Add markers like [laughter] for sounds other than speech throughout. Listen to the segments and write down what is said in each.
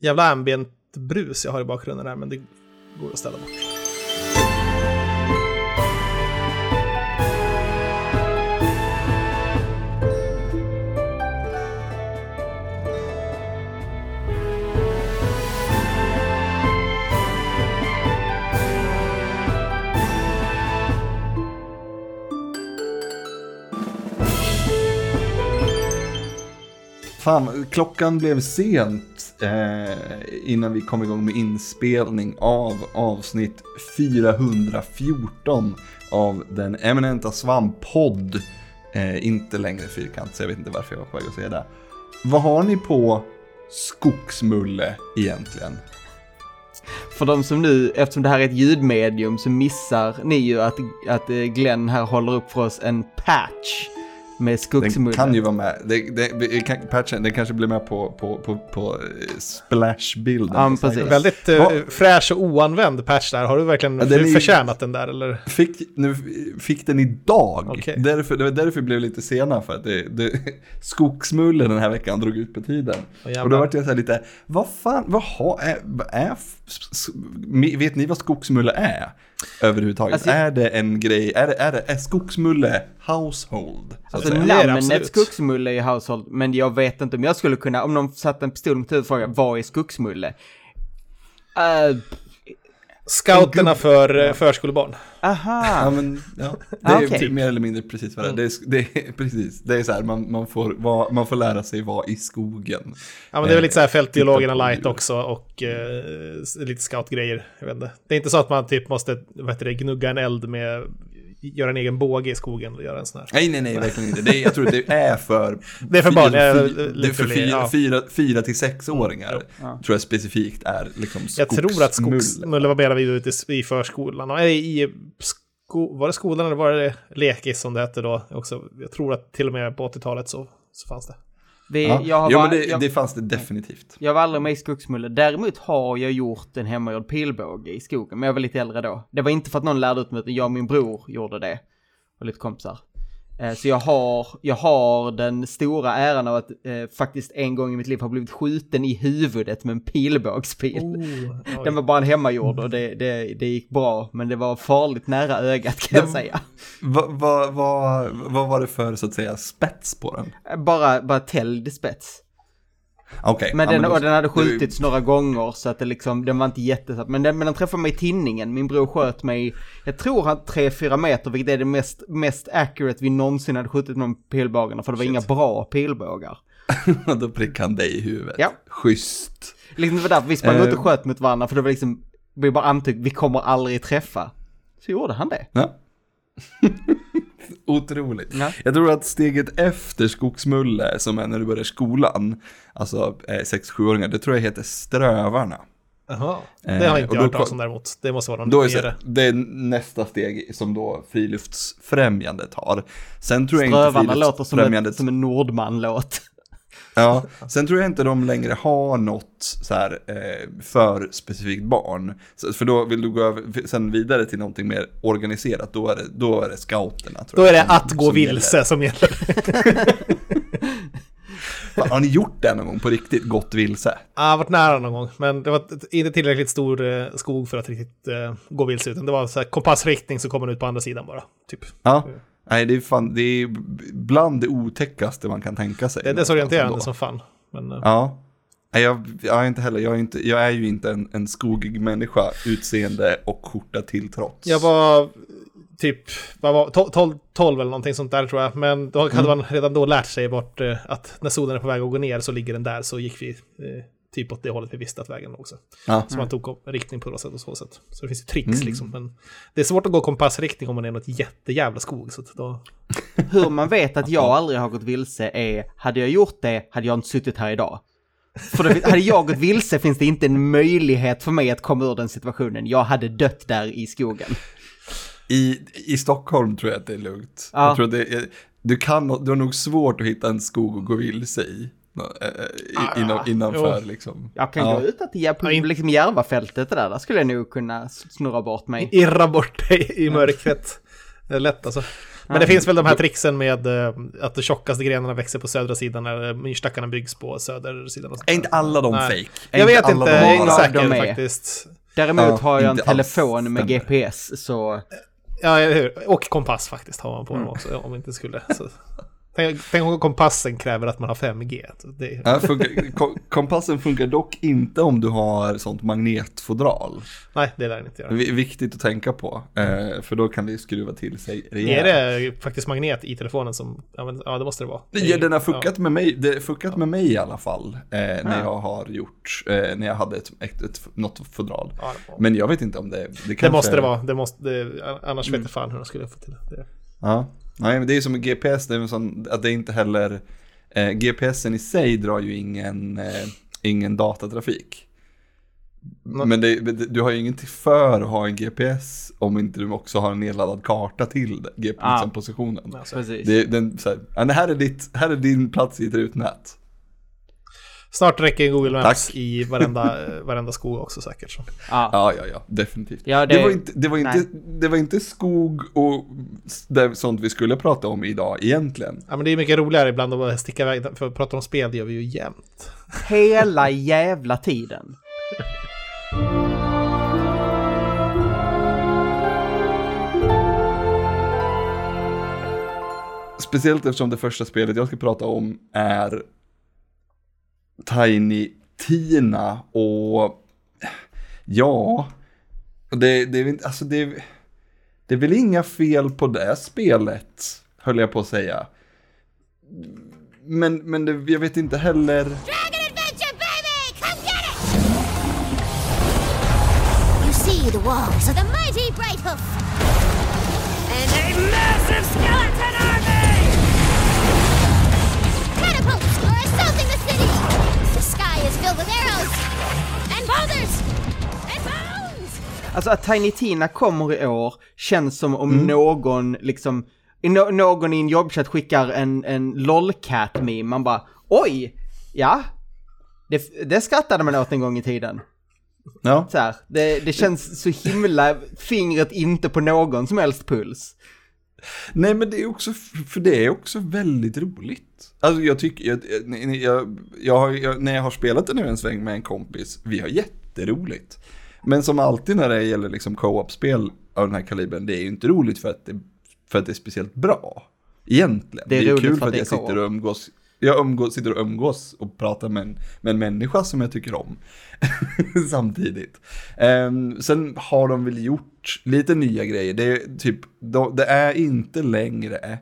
jävla ambient brus jag har i bakgrunden här, men det går att ställa bort. Fan, klockan blev sent eh, innan vi kom igång med inspelning av avsnitt 414 av den eminenta Svamppodd. Eh, inte längre fyrkant, så jag vet inte varför jag var på väg att säga det. Vad har ni på skogsmulle egentligen? För de som nu, eftersom det här är ett ljudmedium, så missar ni ju att, att Glenn här håller upp för oss en patch med Den skogsmulle. kan ju vara med. Det, det, det, kan, patchen, den kanske blir med på, på, på, på splashbilden. Ja, precis. Väldigt eh, fräsch och oanvänd patch där. Har du verkligen Ja, den är förtjänat den där eller? Fick, nu, fick den idag. Okej. Därför, det var därför vi blev lite sena för att det, det, skogsmullen den här veckan drog ut på tiden. Jävlar. och då vart jag så här lite, vad fan, vad har, är, är, vet ni vad skogsmulle är? Överhuvudtaget. Alltså- är det en grej, är det, är det, är skogsmulle household? Alltså är namnet skogsmulle i household, men jag vet inte om jag skulle kunna, om någon satte en pistol mot huvudet och frågade vad är skogsmulle? Uh, Scouterna för eh, förskolebarn. Ja, aha, men, ja, [laughs] det Ah, är okej. typ mer eller mindre precis vad det är. Det är, det är, [laughs] precis, det är så här, man, man, får, vara, man får lära sig vara i skogen. Ja, men det är väl lite så här Eh, fältbiologerna light också och eh, lite scoutgrejer. Jag vet inte. Det är inte så att man typ måste heter det, gnugga en eld med göra en egen båge i skogen och göra en sån här. Nej, nej, nej, verkligen inte. Det är, jag tror det är för... [laughs] Det är för barn, fy- Det är för fyra, ja. fyra, fyra till sexåringar. Ja. Tror jag specifikt är liksom Jag tror att skogsmulle. var mer vi ute i- i förskolan. Och, nej, i sko, var det skolan eller var det lekis som det hette då? Också, jag tror att till och med på 80-talet så, så fanns det. Vi, Ja, jag, har jo, bara, men det, jag, det fanns det definitivt. jag var aldrig med i skogsmulle, däremot har jag gjort en hemmagjord pilbåge i skogen, men jag var lite äldre då. Det var inte för att någon lärde ut mig, utan jag och min bror gjorde det. Och lite kompisar. Eh, Så jag har, jag har den stora äran av att eh, faktiskt en gång i mitt liv ha blivit skjuten i huvudet med en pilbågspil. Oh, [laughs] Den var bara en hemmagjord och det, det, det gick bra, men det var farligt nära ögat kan jag säga. Vad va, va, vad var det för, så att säga, spets på den? Bara, bara täljd spets. Okej. Men, ja, den, då- och den hade du- skjutits några gånger så att det liksom, den var inte jättesatt. Men den, men den träffade mig i tinningen. Min bror sköt mig, jag tror han 3-4 meter, vilket är det mest, mest accurate vi någonsin hade skjutit någon pilbågarna. För det var inga bra pilbågar. [laughs] Då prickade han dig i huvudet. Ja. Schysst. Liksom det var därför vi sprang Eh. ut och sköt mot varandra. För det var liksom, vi bara antog, vi kommer aldrig träffa. Så gjorde han det. Ja. [laughs] [laughs] Otroligt. Ja. Jag tror att steget efter skogsmulle, som är när du börjar skolan, alltså eh, 6-7-åringar, det tror jag heter strövarna. Jaha, Eh, det har inte jag då hört talas om däremot. Det måste vara någon Då är det, är nästa steg som då friluftsfrämjandet har. Sen tror jag inte Strövarna låter som, ett, som en Nordman-låt. Ja, [laughs] sen tror jag inte de längre har något så här eh, för specifikt barn. För då vill du gå över, sen vidare till någonting mer organiserat, då är det, då är det scouterna. Tror Då är jag, det som- att gå som vilse som gäller. [laughs] Fan, Har ni gjort det någon gång på riktigt, gått vilse? Jag har varit nära någon gång, men det var inte tillräckligt stor eh, skog för att riktigt eh, gå vilse. Utan det var så här kompassriktning så kommer man ut på andra sidan bara. Typ. Ja. Nej, det är fan, det är bland det otäckaste man kan tänka sig. Det är desorienterande som fan. Men, eh, Ja. Nej, jag, jag är inte heller, jag är, inte, jag är ju inte en, en skogig människa, utseende och skjorta till trots. Jag var typ, vad var, 12, 12 eller någonting sånt där tror jag. Men då hade Mm. man redan då lärt sig bort eh, att när solen är på väg att gå ner så ligger den där. Så gick vi eh, typ åt det hållet vi visste att vägen låg. Så, Ja. så man tog riktning på det sätt och så sätt. Så det finns ju tricks Mm. liksom. Men det är svårt att gå kompassriktning om man är något jättejävla skog. Så då, [laughs] Hur man vet att jag aldrig har gått vilse är, hade jag gjort det hade jag inte suttit här idag. För då, hade jag gått vilse finns det inte en möjlighet för mig att komma ur den situationen. Jag hade dött där i skogen. I, I Stockholm tror jag att det är lugnt. Ja. Jag tror det är, du, kan, du har nog svårt att hitta en skog att gå vilse i. eh, i- Inom, innanför liksom. Jag kan Ja. gå ut Ja, in- liksom Järvafältet där, där skulle jag nog kunna snurra bort mig. irra bort dig i mörkret. Det är lätt alltså. Men det finns väl de här tricksen med eh, att de tjockaste grenarna växer på södra sidan när myrstackarna byggs på södersidan. och sånt Är inte alla de Nej. fake? Jag vet inte, jag är inte säker faktiskt. Däremot Ja, har jag en telefon med. GPS så... Ja, eller hur? Och kompass faktiskt har man på Mm. dem också, om inte skulle. Så. Tänk, tänk om kompassen kräver att man har 5G. Så Det, Ja, funkar, ko- kompassen funkar dock inte om du har sånt magnetfodral. Nej, det lär den inte göra. Vi- Viktigt att tänka på, eh, för då kan det skruva till sig Är rejält. det faktiskt magnet i telefonen som... Ja, ja det måste det vara. Ja, den har fuckat Ja. med mig, det har fuckat med mig i alla fall. Eh, när jag har gjort, eh, när jag hade ett, ett, ett, något fodral. Ja, det, Men jag vet inte om det, det det kanske... måste det vara. Det måste, det, annars Mm. vet jag fan hur de skulle få till det. Ja, nej men det är som med GPS, det är sån, att det inte heller, eh, GPSen i sig drar ju ingen, eh, ingen datatrafik. Nej. Men det, du har ju ingenting för att ha en GPS om inte du också har en nedladdad karta till det, Ah. GPS-positionen. Alltså. Det, den, så här, ja, det här, är ditt, här är din plats i ett rutnät. Snart räcker Google Maps Tack. i varenda, eh, varenda skog också säkert. Så. Ja. Ja, ja, ja, definitivt. Ja, det... det- var inte, det, var inte, nej. det var inte skog och det, sånt vi skulle prata om idag egentligen. Ja, men det är mycket roligare ibland att bara sticka iväg. För att prata om spel det gör vi ju jämt. Hela jävla tiden. Speciellt eftersom det första spelet jag ska prata om är Tiny Tina och ja, det, det, är väl alltså det, det är väl inga fel på det spelet, höll jag på att säga. Men, men det, jag vet inte heller... Dragon Adventure, baby! Come get it! You see the walls of the mighty Bright Hoof. And a massive skeleton filled with arrows! And boulders! And bones! Alltså att Tiny Tina kommer i år känns som om någon liksom, no någon i en jobbchatt skickar en, en lolcat-meme, man bara oj, ja, det, det skrattade man åt en gång i tiden. Ja, Så här, det, det känns så himla, fingret inte på någon som helst puls. Nej men det är också, för det är också väldigt roligt. Alltså jag tycker, jag, jag, jag, jag, när jag har spelat det nu en sväng med en kompis, vi har jätteroligt. Men som alltid när det gäller liksom co-op-spel av den här kalibern, det är ju inte roligt för att det, för att det är speciellt bra. Egentligen. Det är ju roligt kul för att att det är jag sitter och umgås. Jag umgås, sitter och umgås och pratar med en, med en människa som jag tycker om. [laughs] Samtidigt. Um, sen har de väl gjort lite nya grejer. Det är, typ, de, det är inte längre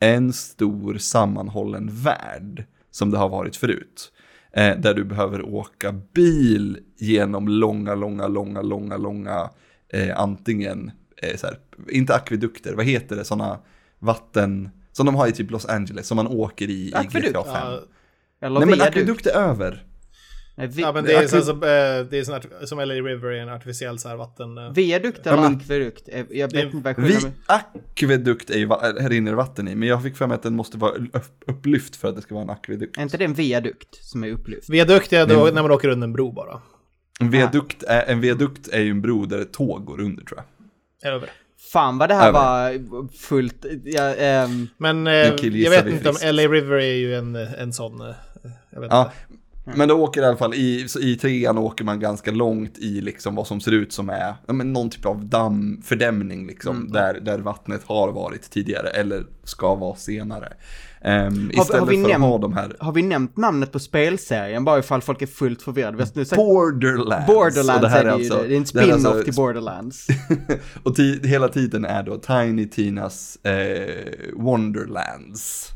en stor sammanhållen värld som det har varit förut. Eh, där du behöver åka bil genom långa, långa, långa, långa, långa, eh, antingen, eh, så här, inte akvedukter, vad heter det, sådana vatten, som de har i typ Los Angeles, som man åker i Akvedukt? i GTA 5. Ja, Eller Nej men akvedukt är över. Nej, vi, ja, men det är, akve- så, så, eh, det är sån här, som LA River är en artificiell så här vatten... eh, Viadukt eller men- akvedukt? Jag jag vet inte vad Vi, akvedukt är ju, här rinner vatten i, men jag fick för mig att den måste vara upp- upplyft för att det ska vara en akvedukt. är. inte det en viadukt som är upplyft? Viadukt är då Men- när man åker under en bro bara. En viadukt är, en viadukt är ju en bro där ett tåg går under tror jag. Är över. Fan vad det här Över. var fullt, ja, ehm, Men eh, jag vet inte om friskt. LA River är ju en, en sån... eh, Jag vet Ja, inte. men då åker i alla fall, i, i trean åker man ganska långt i liksom vad som ser ut som är ja, men någon typ av damm, fördämning liksom, där, där vattnet har varit tidigare eller ska vara senare. Um, har istället vi nämnt- har vi nämnt namnet på spelserien bara ifall folk är fullt förvirrade? Vi har nu sagt Borderlands. Borderlands det här är det alltså- ju, det är en spin-off alltså- till Borderlands. [laughs] Och hela tiden är då Tiny Tinas eh, Wonderlands.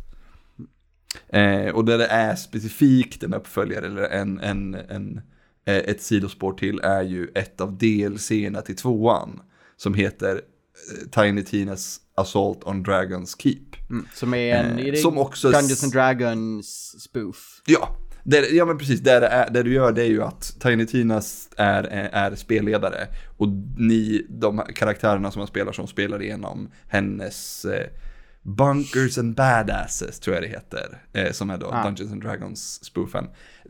Eh, och där det är specifikt en uppföljare eller en, en, en, eh, ett sidospår till är ju ett av DLC-erna till tvåan. Som heter eh, Tiny Tinas Assault on Dragons Keep. Mm, som är en Eh, som också- Dungeons and Dragons spoof. Ja, det, ja men precis. Det, är, det du gör det är ju att Tiny Tinas är, är spelledare. Och ni, de karaktärerna som man spelar som spelar igenom hennes eh, Bunkers and Badasses tror jag det heter. Eh, som är då Ah. Dungeons and Dragons spoofen.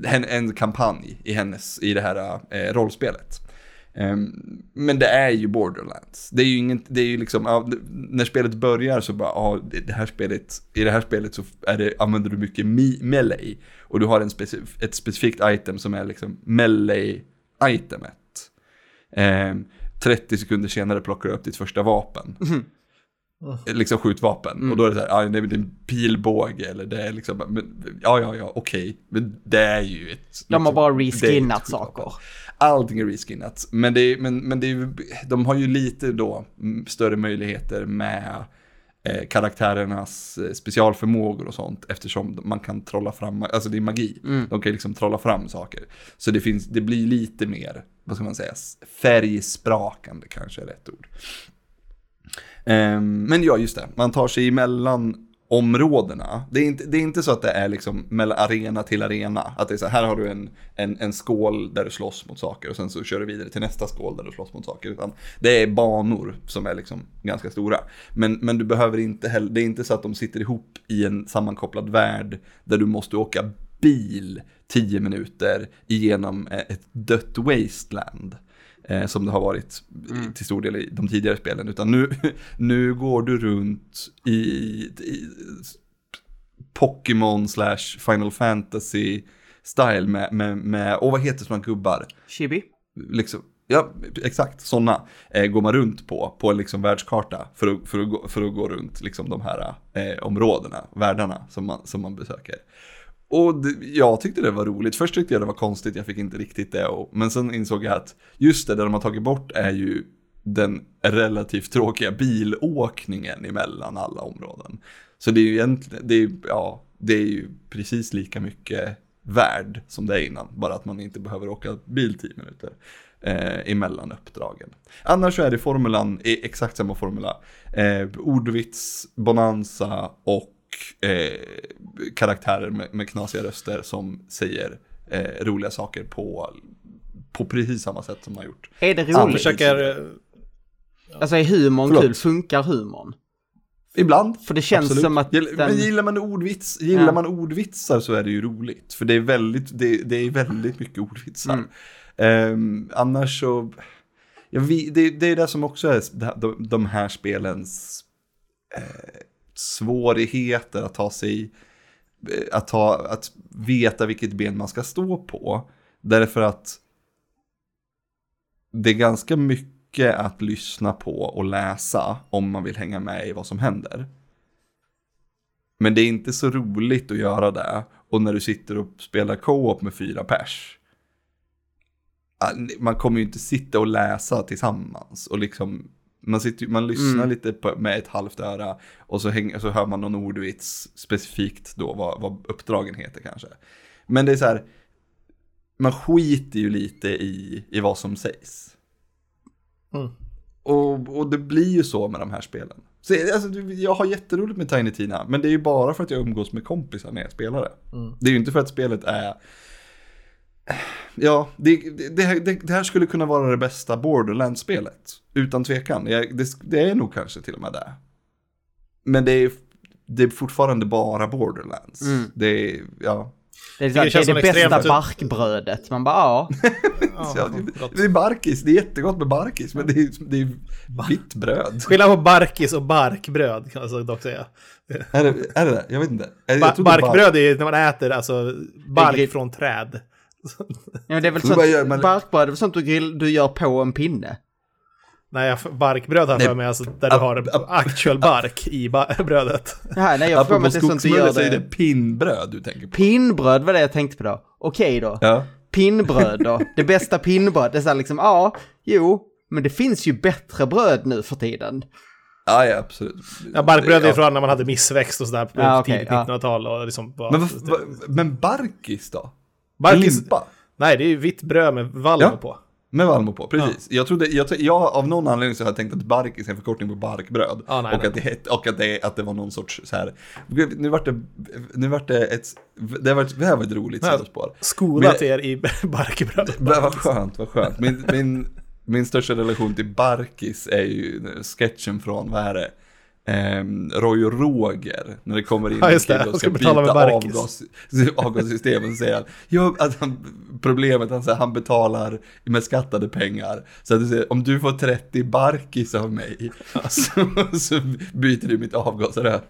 En, en kampanj i hennes, i det här eh, rollspelet. Ehm, men det är ju Borderlands. Det är ju inget, det är ju liksom, ja, när spelet börjar så bara, ja, det, här spelet, i det här spelet så är det, använder du mycket melee. Och du har en specif, ett specifikt item som är liksom melee-itemet. Ehm, 30 sekunder senare plockar du upp ditt första vapen. [laughs] Liksom skjutvapen. Och då är det så här, ja, det är en pilbåge eller det är liksom, men, ja, ja, ja, okej. Men det är ju ett... De har liksom, bara är ett reskinnat saker. Allting är reskinnat. Men, det är, men, men det är, de har ju lite då större möjligheter med eh, karaktärernas eh, specialförmågor och sånt eftersom man kan trolla fram, alltså det är magi. Mm. De kan liksom trolla fram saker. Så det, finns, det blir lite mer, vad ska man säga, färgsprakande kanske är rätt ord. Ehm, men ja, just det. Man tar sig emellan områdena. Det är, inte, det är inte så att det är liksom mellan arena till arena. Att det är så här, här har du en, en, en skål där du slåss mot saker och sen så kör du vidare till nästa skål där du slåss mot saker. Utan det är banor som är liksom ganska stora. Men, men du behöver inte heller, det är inte så att de sitter ihop i en sammankopplad värld där du måste åka bil 10 minuter igenom ett dött wasteland eh, som det har varit i- till stor del i de tidigare spelen. Utan nu, [laughs] nu går du runt i, i Pokémon slash Final Fantasy style med, med, med, och vad heter sådana gubbar? Chibi? Liksom, ja, exakt, sådana eh, går man runt på, på en liksom världskarta för att, för att, gå, för att gå runt liksom de här eh, områdena, världarna som man, som man besöker. Och det, jag tyckte det var roligt. Först tyckte jag det var konstigt, jag fick inte riktigt det. Och, men sen insåg jag att just det, det de har tagit bort är ju den relativt tråkiga bilåkningen emellan alla områden. Så det är ju egentligen, det är, ja, det är ju precis lika mycket värd som det är innan. Bara att man inte behöver åka bil 10 minuter eh, emellan uppdragen. Annars så är det formulan, är exakt samma formula. Eh, ordvits, bonanza och eh, karaktärer med, med knasiga röster som säger eh, roliga saker på, på precis samma sätt som man har gjort. Är det Ja, roligt? Försöker... eh, Alltså är humorn Förlåt. kul? Funkar humorn? Ibland. För det känns absolut. som att den- Men gillar man, ordvits, gillar Ja. man ordvitsar så är det ju roligt. För det är väldigt, det, det är väldigt mycket ordvitsar. Mm. Ehm, annars så, ja, vi, det, det är det som också är de, de här spelens eh, svårigheter att ta sig, eh, att, ta, att veta vilket ben man ska stå på. Därför att det är ganska mycket att lyssna på och läsa om man vill hänga med i vad som händer. Men det är inte så roligt att göra det. Och när du sitter och spelar co-op med fyra pers. Ah, man kommer ju inte sitta och läsa tillsammans. Och liksom, man, sitter, man lyssnar Mm. lite på, med ett halvt öra. Och så, häng, så hör man någon ordvits specifikt då vad, vad uppdragen heter kanske. Men det är så här, man skiter ju lite i, i vad som sägs. Mm. Och, och det blir ju så med de här spelen. Så, alltså, jag har jätteroligt med Tiny Tina, men det är ju bara för att jag umgås med kompisar när jag spelar det. Mm. Det är ju inte för att spelet är... Ja, det, det, det, här, det, här skulle kunna vara det bästa Borderlands-spelet. Utan tvekan. Jag, det, det är nog kanske till och med det. Men det är, det är fortfarande bara Borderlands. Mm. Det är, ja. Det är, det det, är det som extremt- bästa barkbrödet. Man bara, ja. [laughs] Ja, det, är barkis, det är jättegott med barkis, men det är, det är vitt bröd. Skillnad på barkis och barkbröd kan jag dock säga. Är det, är det? Jag vet inte. Jag Ba bark- barkbröd är ju när man äter alltså är bark från träd. Ja men det är väl Så sånt, gör man- barkbröd är väl sånt du, grill, du gör på en pinne? Nej, barkbröd har jag Nej, för mig alltså där du har actual bark i [laughs] brödet. Jaha, nej jag får mig att det är sånt du gör så är det. det pinnbröd du tänker på. Pinnbröd var det jag tänkte på då. Okej då. Ja. Pinnbröd då. [laughs] Det bästa pinnbröd. Det är så här liksom, ja, jo, men det finns ju bättre bröd nu för tiden. Ja, ja, absolut. Ja, barkbröd är Ja. från när man hade missväxt och sådär på Ja, okej, tidigt ja. 1900-tal. Och liksom Men, men barkis då? Barkis, Limpa? nej, det är ju vitt bröd med valm Ja. på. Med valmo på, precis. Jag trodde, jag, jag, av någon anledning så har jag tänkt att barkis är en förkortning på barkbröd. Ja, nej, och, nej. Att det, het- och att, det, att det var någon sorts så här, nu vart det, nu vart det ett, det, var, det här var ett roligt Ja. sidospår. Skola Men- er i [laughs] barkbröd. Vad skönt, vad skönt. Min, min, min största relation till Barkis är ju sketchen från, vad är det? Ehm, Roy och Roger, när det kommer in Ja, en kille och ska ska byta avgas, avgassystemet, så säger han, ja, att han, problemet, han säger, han betalar med skattade pengar. Så att du säger, om du får 30 Barkis av mig, [laughs] så, så byter du mitt avgasrör.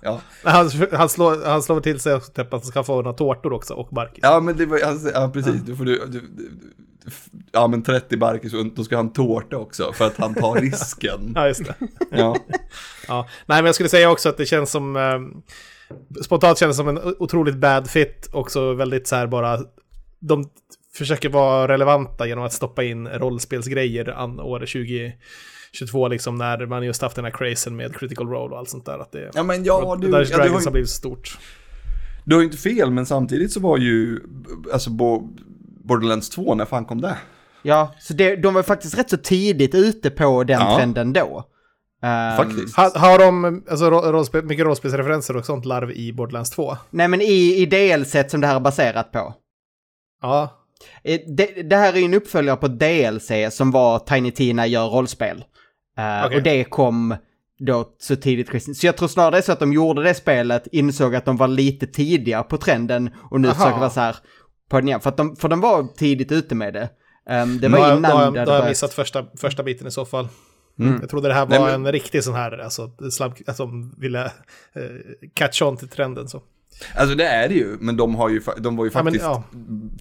Ja. Han, han, slår, han slår till sig typ att han ska få några tårtor också och barkis. Ja men det var, alltså, ja precis, du får du, du, du Ja men 30 barkis, och då ska han tårta också för att han tar [laughs] risken. Ja, just det. Ja. [laughs] Ja. Nej, men jag skulle säga också att det känns som... Eh, spontant känns det som en otroligt bad fit. Också väldigt så här bara... De försöker vara relevanta genom att stoppa in rollspelsgrejer an, år 2022, liksom när man just haft den här crazen med critical role och allt sånt där. Att det, Ja men ja, du, Dungeons ja, Dragons har, har blivit stort. du har ju inte fel, men samtidigt så var ju, alltså Bo, Borderlands 2, när fan kom det? Ja, så det, de var faktiskt rätt så tidigt ute på den Ja. trenden då. Ehm, Faktiskt. Har, har de alltså, ro- rollspel, mycket rollspelsreferenser och sånt larv i Borderlands 2? Nej, men i, i DLC som det här är baserat på. Ja. Det, det här är ju en uppföljare på DLC som var Tiny Tina gör rollspel. Eh, Okej. Och det kom då så tidigt kristen. Så jag tror snarare det är så att de gjorde det spelet, insåg att de var lite tidiga på trenden och nu Aha. försöker vara så här på den igen. För, att de, för de var tidigt ute med det. Ehm, det var då, har- innan då, har- då har jag missat första, första biten i så fall. Mm. Jag trodde det här Nej, var men- en riktig sån här, alltså, slabb, alltså de ville eh, catch on till trenden så. Alltså det är det ju, men de, har ju, de var ju Ja, men, faktiskt ja.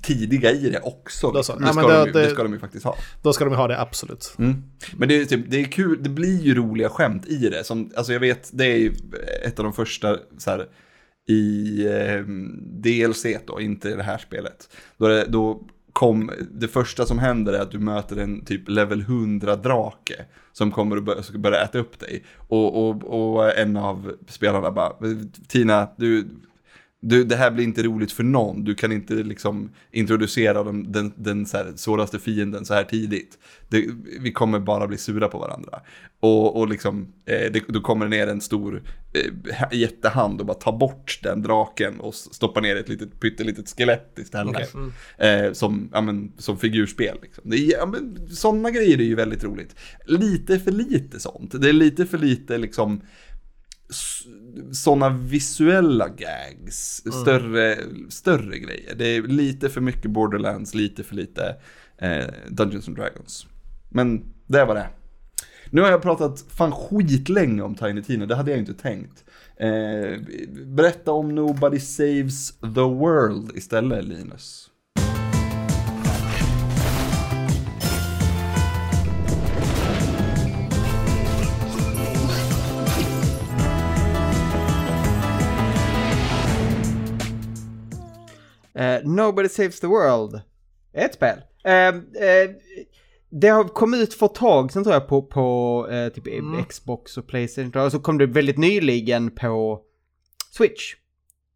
tidiga i det också. Då så. Det, Ja, ska det- de ju, det det- ska de ju faktiskt ha. Då ska de ju ha det, absolut. Mm. Men det är, typ, det är kul, det blir ju roliga skämt i det. Som, alltså jag vet, det är ju ett av de första så här, i eh, DLC då, inte i det här spelet. Då, det, då kom, det första som händer är att du möter en typ level 100 drake som kommer att börja, ska börja äta upp dig. Och, och, och en av spelarna bara, Tina, du, du, det här blir inte roligt för någon. Du kan inte liksom introducera den, den, den så här, svåraste fienden så här tidigt. Det, vi kommer bara bli sura på varandra. Och, och liksom, eh, det, då kommer ner en stor eh, jättehand och bara tar bort den draken och stoppar ner ett litet pyttelitet skelett istället. Okej, mm. Eh, som, ja, men, som figurspel. Liksom. Det är, ja, men, sådana grejer är ju väldigt roligt. Lite för lite sånt. Det är lite för lite liksom sådana visuella gags, större, större grejer. Det är lite för mycket Borderlands, lite för lite eh, Dungeons and Dragons. Men det var det. Nu har jag pratat fan skitlänge om Tiny Tina, det hade jag inte tänkt. Eh, berätta om Nobody Saves the World istället, Linus. Eh, Nobody Saves the World. Ett spel. Eh, eh, det har kommit ut för ett tag sedan tror jag på, på eh, typ Xbox och Playstation. Och så kom det väldigt nyligen på Switch.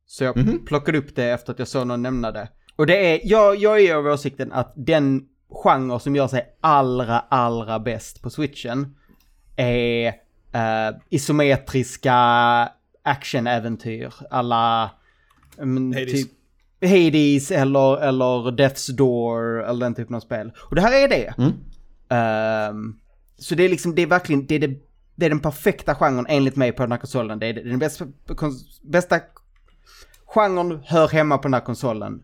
Så jag Mhm. plockade upp det efter att jag såg någon nämna det. Och det är, jag, jag är av åsikten att den genre som gör sig allra, allra bäst på Switchen är eh, isometriska actionäventyr alla mm, Hades. typ Hades eller, eller Death's Door eller den typen av spel. Och det här är det. Mm. Ehm, så det är liksom, det är verkligen, det är, det, det är den perfekta genren enligt mig på den här konsolen. Det är den bästa, kons- bästa genren hör hemma på den här konsolen.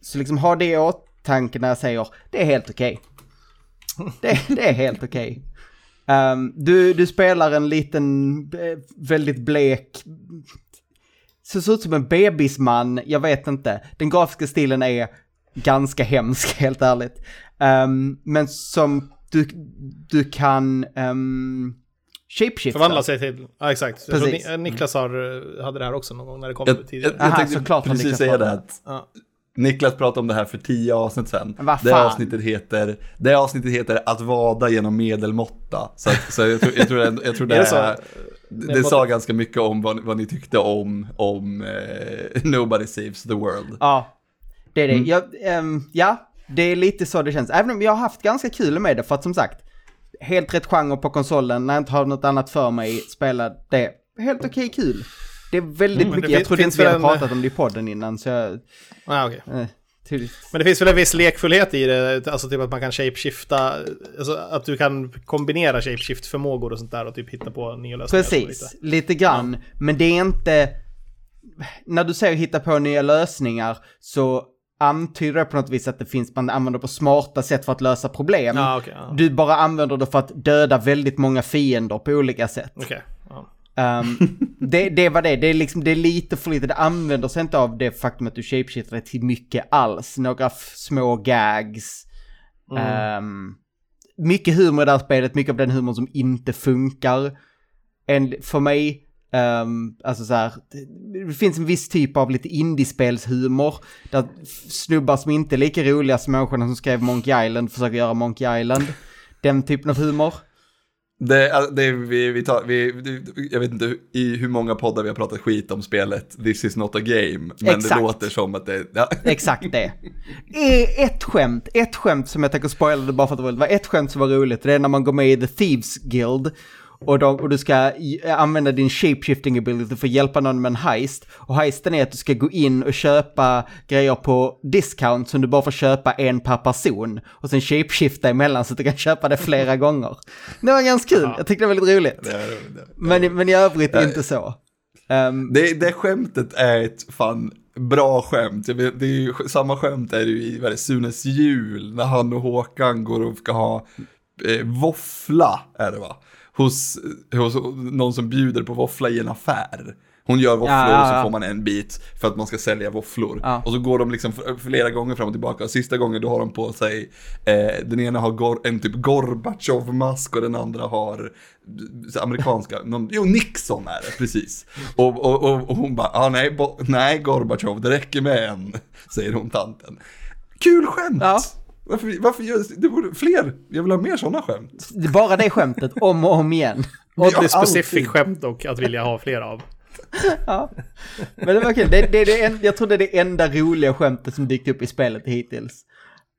Så liksom ha det i åtanke när jag säger, det är helt okej. Det, det är helt okej. Ehm, du, du spelar en liten, eh, väldigt blek, så ser ut som en bebisman, jag vet inte. Den grafiska stilen är ganska hemsk, [laughs] helt ärligt. Ehm, men som du, du kan um, shapeshifta. Förvandla sig till... Ja, exakt. Jag tror Precis. Ni- Niklas har, eh, hade det här också någon gång när det kom Jag, jag, tidigare. jag Aha, tänkte såklart har precis säga det att Ja. Niklas pratade om det här för tio avsnitt sedan. Det avsnittet heter, det avsnittet heter Att vada genom medelmåtta. Så, att, så jag tror, jag tror, jag tror det, [laughs] Är det det sa ganska mycket om vad, vad ni tyckte om, om eh, [laughs] Nobody Saves the World. Ja, det är det. Mm. Jag, ehm, ja, det är lite så det känns. Även om jag har haft ganska kul med det, för att som sagt, helt rätt genre på konsolen, när jag inte har något annat för mig, spela det. Helt okej kul. Det är väldigt Mm, mycket, jag trodde inte vi hade en- pratat om det i podden innan, så jag Ah, okej. eh. Men det finns väl en viss lekfullhet i det, alltså typ att man kan shapeshifta, alltså att du kan kombinera shapeshift-förmågor och sånt där och typ hitta på nya lösningar. Precis, lite. lite grann. Men det är inte... När du säger hitta på nya lösningar så antyder det på något vis att det finns, man använder på smarta sätt för att lösa problem. Ja, okej. ja. Du bara använder det för att döda väldigt många fiender på olika sätt. Okej. Ehm, [laughs] det, det var det, det är, liksom, det är lite för lite, det använder sig inte av det faktum att du shapeshiftar till mycket alls. Några små gags. Ehm, mycket humor i det här spelet, mycket av den humor som inte funkar. En, för mig, ehm, alltså så här, det, finns en viss typ av lite indiespelshumor. Där snubbar som inte är lika roliga som människorna som skrev Monkey Island försöker göra Monkey Island. Den typen av humor. Det, alltså, det, vi, vi tar, vi, jag vet inte i hur många poddar vi har pratat skit om spelet This is not a game. Men Exakt. det låter som att det... Ja. Exakt det. Ett skämt, ett skämt som jag tänker spoila bara för att det var ett skämt som var roligt, det är när man går med i The Thieves Guild och, de, och du ska använda din shapeshifting ability för att hjälpa någon med en heist. Och heisten är att du ska gå in och köpa grejer på discount som du bara får köpa en per person. Och sen shapeshifta emellan så att du kan köpa det flera [laughs] gånger. Det var ganska kul, jag tyckte det var väldigt roligt. Det, är- det, Men, men i övrigt inte så. Ehm, det, det skämtet är ett fan bra skämt. Vet, det är ju, samma skämt är det ju i vad det, Sunes jul när han och Håkan går och ska ha eh, våffla, är det va? Hos, hos någon som bjuder på våffla i en affär. Hon gör våfflor Ja, och så får man en bit för att man ska sälja våfflor. Ja. Och så går de liksom flera gånger fram och tillbaka. Och sista gången då har de på sig, eh, den ena har gor- en typ Gorbatjov-mask och den andra har så amerikanska, någon, jo Nixon är det, precis. Och, och, och, och hon bara, ah, nej, bo, nej Gorbatjov, det räcker med en, säger hon tanten. Kul skämt! Ja. Varför, varför gör det borde fler? Jag vill ha mer sådana skämt. det är bara det skämtet, om och om igen. Oddly specific alltid. skämt och att vilja ha fler av. Ja. Men det var kul. Det, det, det, en, jag tror det är det enda roliga skämtet som dykt upp i spelet hittills.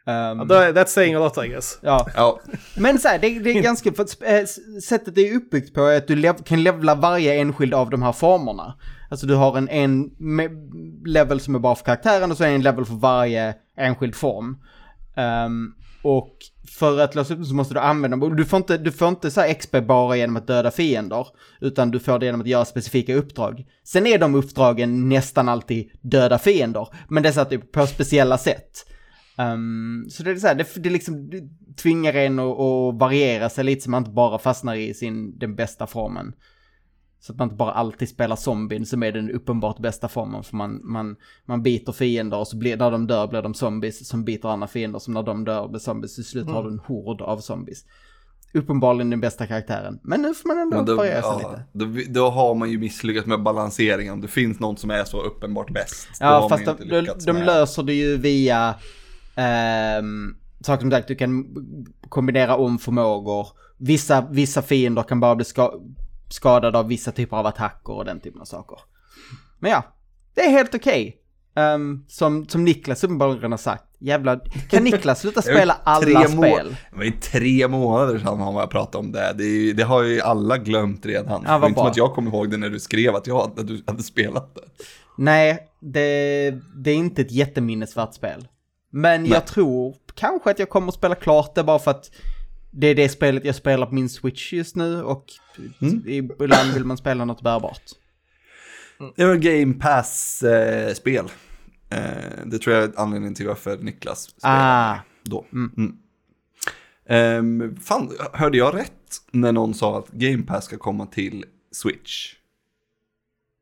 Um, That- That's saying a lot I guess. ja. Ja, Men så här, det, det är ganska, för att, äh, sättet det är uppbyggt på är att du lev, kan levla varje enskild av de här formerna. Alltså du har en, en level som är bara för karaktären och så är en level för varje enskild form. Um, och för att lösa upp det så måste du använda dem. Du får inte, du får inte så här XP bara genom att döda fiender, utan du får det genom att göra specifika uppdrag. Sen är de uppdragen nästan alltid döda fiender, men det är så typ på speciella sätt. Um, så det är så här, det, det liksom det tvingar en att, att variera sig lite så man inte bara fastnar i sin, den bästa formen. Så att man inte bara alltid spelar zombien som är den uppenbart bästa formen. För man, man, man biter fiender och så blir, när de dör blir de zombies som biter andra fiender. Som när de dör blir zombies. Till slut har du en hord av zombies. Uppenbarligen den bästa karaktären. Men nu får man ändå då, variera sig ja, lite. då, då har man ju misslyckats med balanseringen. Om det finns någon som är så uppenbart bäst. Ja, fast de, de, de med- löser det ju via ehm, saker som sagt, du kan kombinera om förmågor. Vissa, vissa fiender kan bara bli ska, skadade av vissa typer av attacker och den typen av saker. Men ja, det är helt okej. Ehm, som, som Niklas uppenbarligen har sagt. Jävla, kan Niklas sluta [laughs] spela alla spel? Det var ju tre månader sedan han var pratat om det. Det, ju, det har ju alla glömt redan. Ja, det var inte som att jag kom ihåg det när du skrev att, jag, att du hade spelat det. Nej, det, det är inte ett jätteminnesvärt spel. Men jag tror kanske att jag kommer att spela klart det bara för att det är det spelet jag spelar på min Switch just nu och Mm. ibland vill man spela något bärbart. Det var Game Pass-spel. Eh, det tror jag är anledningen till varför Niklas spelade Ah, då. Mm. Ehm, fan, hörde jag rätt när någon sa att Game Pass ska komma till Switch?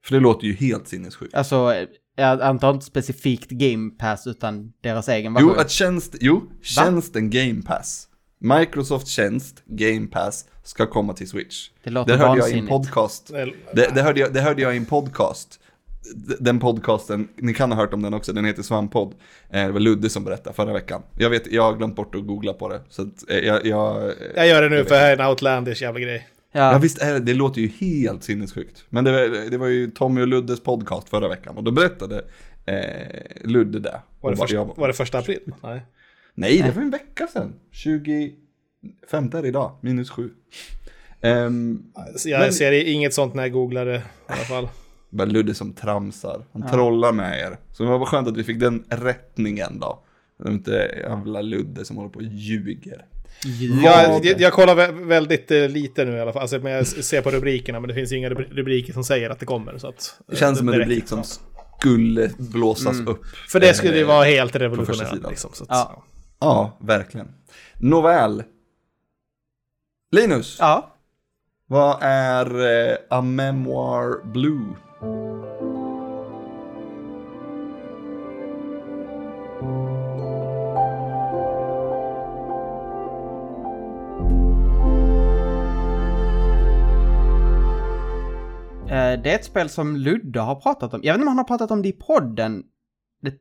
För det låter ju helt sinnessjukt. alltså jag antar inte specifikt Game Pass utan deras egen version. Jo, att tjänst, jo, tjänsten Game Pass. Microsoft tjänst Game Pass ska komma till Switch. Det låter hörde jag i en podcast. Det, det, hörde jag, det hörde jag i en podcast. Den podcasten, ni kan ha hört om den också, den heter Svamppodd. Eh, Det var Ludde som berättade förra veckan. Jag vet, jag har glömt bort att googla på det. Så att, eh, jag, jag, Jag gör det nu för det här är en outlandish jävla grej. Ja ja, visst är det, det låter ju helt sinnessjukt. Men det var, det var ju Tommy och Luddes podcast förra veckan och då berättade eh, Ludde det. Var det, första, jag- var det första april? Nej. Nej, det var en vecka sedan. 25 är det idag, minus 7. Ehm, Så jag Men- ser inget sånt när jag googlar det i alla fall. [laughs] Bara Ludde som tramsar. Han trollar med er. Så det var bara skönt att vi fick den rättningen då. Det är inte jävla Ludde som håller på och ljuger. Jag, jag, jag kollar vä- väldigt eh, lite nu i alla fall. Alltså, men jag ser på rubrikerna, men det finns ju inga rubri- rubriker som säger att det kommer. Så att, Det känns som en rubrik som skulle blåsas upp. För det skulle ju Eh, vara helt revolutionerande. Liksom, så att, Ja. Ja, verkligen. Nåväl. Linus, Ja. vad är eh, A Memoir Blue? Eh, Det är ett spel som Ludde har pratat om. Jag vet inte om han har pratat om det i podden. Det...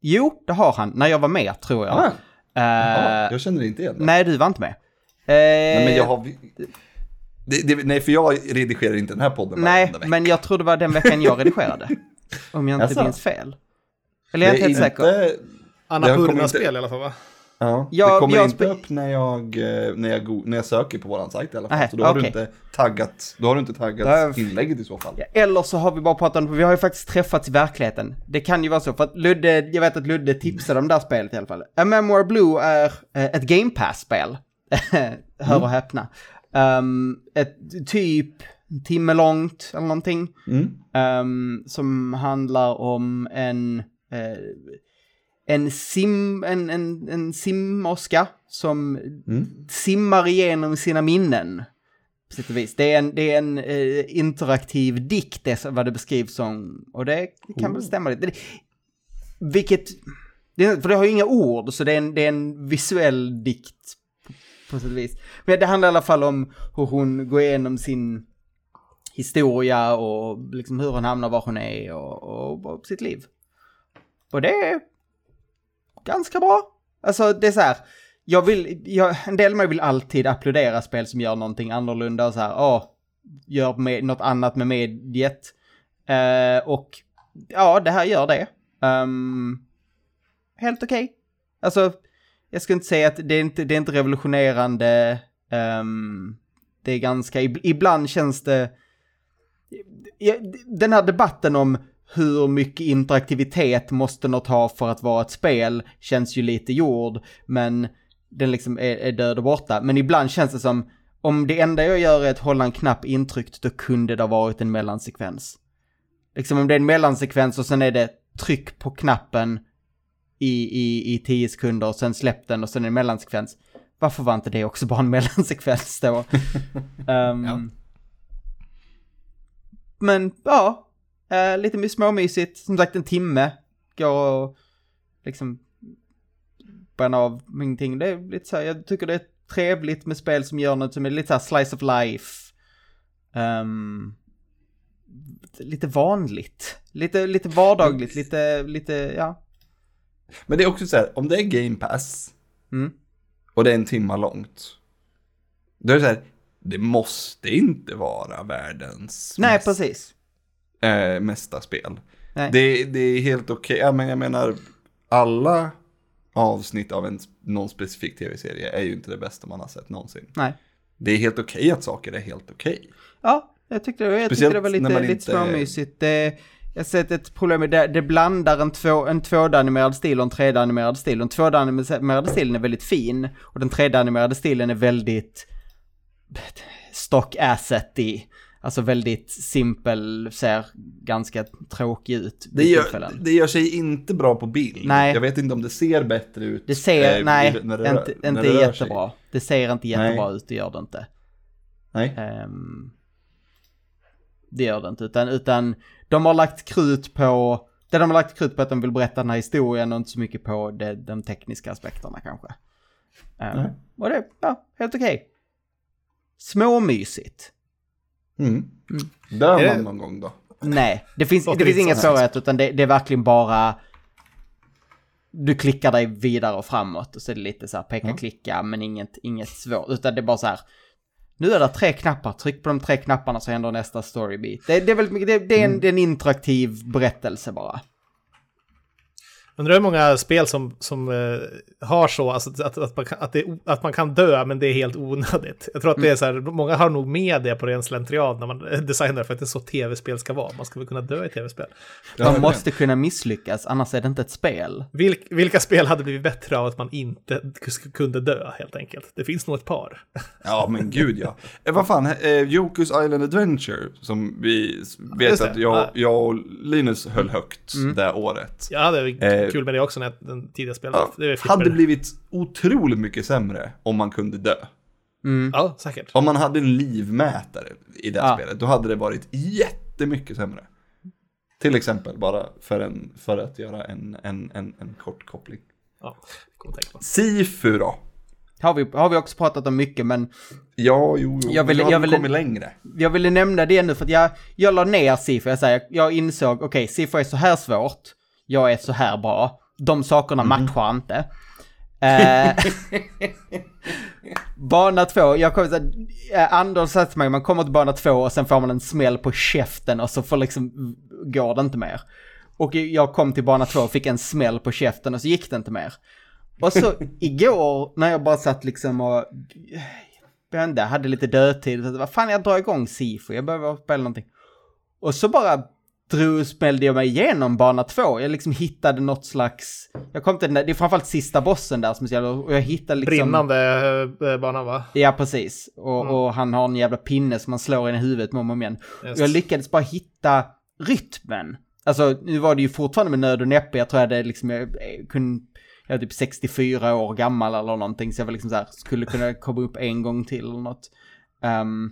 Jo, det har han. När jag var med, tror jag. Ah, Eh, ja, jag känner inte igen det. Nej, du var inte med. Nej, men jag Eh, har... Det, det, nej, för jag redigerar inte den här podden Nej, men jag tror det var den veckan jag redigerade. [laughs] om jag inte Jaså? minns fel. Eller jag är Det inte helt säker. Har kommit Annapurna-spel i alla fall va? Ja, Jag- det kommer jag inte upp när jag, eh, när, jag go- när jag söker på våran sajt i alla fall. Nej, så då har, du okej. inte taggat, då har du inte taggat Då har jag- inlägget i så fall. Ja, Eller så har vi bara pratat om, vi har ju faktiskt träffats i verkligheten. Det kan ju vara så, för att Ludde, jag vet att Ludde tipsade om det här spelet i alla fall. A Memoir Blue är eh, ett Game Pass-spel. [laughs] Hör och häpna. Um, ett typ timme långt eller någonting. Mm. Ehm, som handlar om en, eh, en sim, en, en, en simmerska som Mm. simmar igenom sina minnen. På sätt och vis. Det är en, det är en eh, interaktiv dikt, det vad det beskrivs som. Och det kan väl stämma lite. Det, vilket, det, för det har ju inga ord, så det är en, det är en visuell dikt på, sätt och vis. Men det handlar i alla fall om hur hon går igenom sin historia och liksom hur hon hamnar var hon är och, och, och sitt liv. Och det är ganska bra. Alltså det är så här, jag vill, jag, en del av mig vill alltid applådera spel som gör någonting annorlunda och så här, åh, gör med, något annat med mediet. Uh, och ja, det här gör det. Um, helt okej. Alltså, jag skulle inte säga att det är inte, det är inte revolutionerande. Um, det är ganska, ibland känns det... Den här debatten om hur mycket interaktivitet måste något ha för att vara ett spel känns ju lite gjord, men den liksom är, är död och borta. Men ibland känns det som, om det enda jag gör är att hålla en knapp intryckt, då kunde det ha varit en mellansekvens. Liksom om det är en mellansekvens och sen är det tryck på knappen i, i, i tio sekunder och sen släpp den och sen en mellansekvens. Varför var inte det också bara en [laughs] mellansekvens då? [laughs] Ehm, Ja. Men ja, eh, lite my- småmysigt. Som sagt en timme. Går och liksom bränna av ingenting. Det är lite så här, jag tycker det är trevligt med spel som gör något som är lite så här slice of life. Ehm, lite vanligt. Lite, lite vardagligt, lite, lite, ja. Men det är också så här, om det är Game Pass Mm. och det är en timma långt. Då är det så här, det måste inte vara världens Nej, mest, precis. eh, mesta spel. Nej. Det, det är helt okej, ja, men jag menar, alla avsnitt av en, någon specifik tv-serie är ju inte det bästa man har sett någonsin. Nej. Det är helt okej att saker är helt okej. Ja, jag tyckte, jag tyckte det var lite, lite inte- småmysigt. Jag har sett ett problem med det, det blandar en, två, en 2D-animerad stil och en 3D-animerad stil. Och den 2D-animerade stilen är väldigt fin och den 3D-animerade stilen är väldigt stock asset i. Alltså väldigt simpel, ser ganska tråkig ut Det gör, tillfällen. det gör sig inte bra på bild. Nej. Jag vet inte om det ser bättre ut. Det ser, eh, nej, när det inte, när inte det rör sig. jättebra. Det ser inte jättebra Nej. ut, det gör det inte. Nej. Ehm, det gör det inte, utan, utan de har lagt krut på, det de har lagt krut på att de vill berätta den här historien och inte så mycket på det, de tekniska aspekterna kanske. Nej. och det, ja, helt okej. Småmysigt. Mm. Dör Är man det- någon gång då? Nej, det finns, det finns så. svårigheter utan det, det är verkligen bara du klickar dig vidare och framåt och så är det lite så här peka-klicka men inget, inget svårt utan det är bara så här nu är det tre knappar, tryck på de tre knapparna så händer nästa storybeat. Det, det är väldigt mycket, det, det, är en, det är en interaktiv berättelse bara. Undrar hur många spel som, som eh, har så, alltså, att, att, man kan, att, det, är att man kan dö, men det är helt onödigt. Jag tror att det är så här, många har nog med det på ren slentrian när man designar för att det är så tv-spel ska vara. Man ska väl kunna dö i tv-spel. Man måste kunna misslyckas, annars är det inte ett spel. Vilk, vilka spel hade blivit bättre av att man inte kunde dö, helt enkelt? Det finns nog ett par. Ja, men gud ja. Eh, vad fan, eh, Jokus Island Adventure, som vi vet det, att jag, ja. jag och Linus höll högt Mm. det året. Jag hade Eh, kul med det också när den tidiga spelet. Ja, Det är hade blivit otroligt mycket sämre om man kunde dö. Mm. Ja, säkert. Om man hade en livmätare i det Ja. spelet, då hade det varit jättemycket sämre. Till exempel, bara för, en, för att göra en, en, en, en kort koppling. Ja. Sifu då? Har vi, har vi också pratat om mycket, men Ja, jo, jo. Jag ville- jag vi ville- kommit längre. jag ville nämna det nu för att jag, jag la ner Sifo. Jag säger, jag insåg, okej, Sifo är så här svårt, jag är så här bra. De sakerna matchar inte. Eh, [laughs] bana två, jag kommer säga, eh, Anders till mig, man kommer till bana två och sen får man en smäll på käften och så får liksom, går det inte mer. Och jag kom till bana två och fick en smäll på käften och så gick det inte mer. Och så [laughs] igår när jag bara satt liksom och jag hade lite dödtid. Så vad fan, jag drar igång Sifo, jag behöver spela någonting. Och så bara drog, smällde jag mig igenom bana två. Jag liksom hittade något slags... Jag kom till den där, det är framförallt sista bossen där som är jävla... Och jag hittade liksom... Brinnande eh, banan va? Ja, precis. Och, och han har en jävla pinne som man slår in i huvudet med om och igen. Och jag lyckades bara hitta rytmen. Alltså, nu var det ju fortfarande med nöd och näppe. Jag tror jag hade liksom, jag, jag kunde, jag är typ 64 år gammal eller någonting. Så jag var liksom så här, skulle kunna [laughs] komma upp en gång till eller något. Ehm,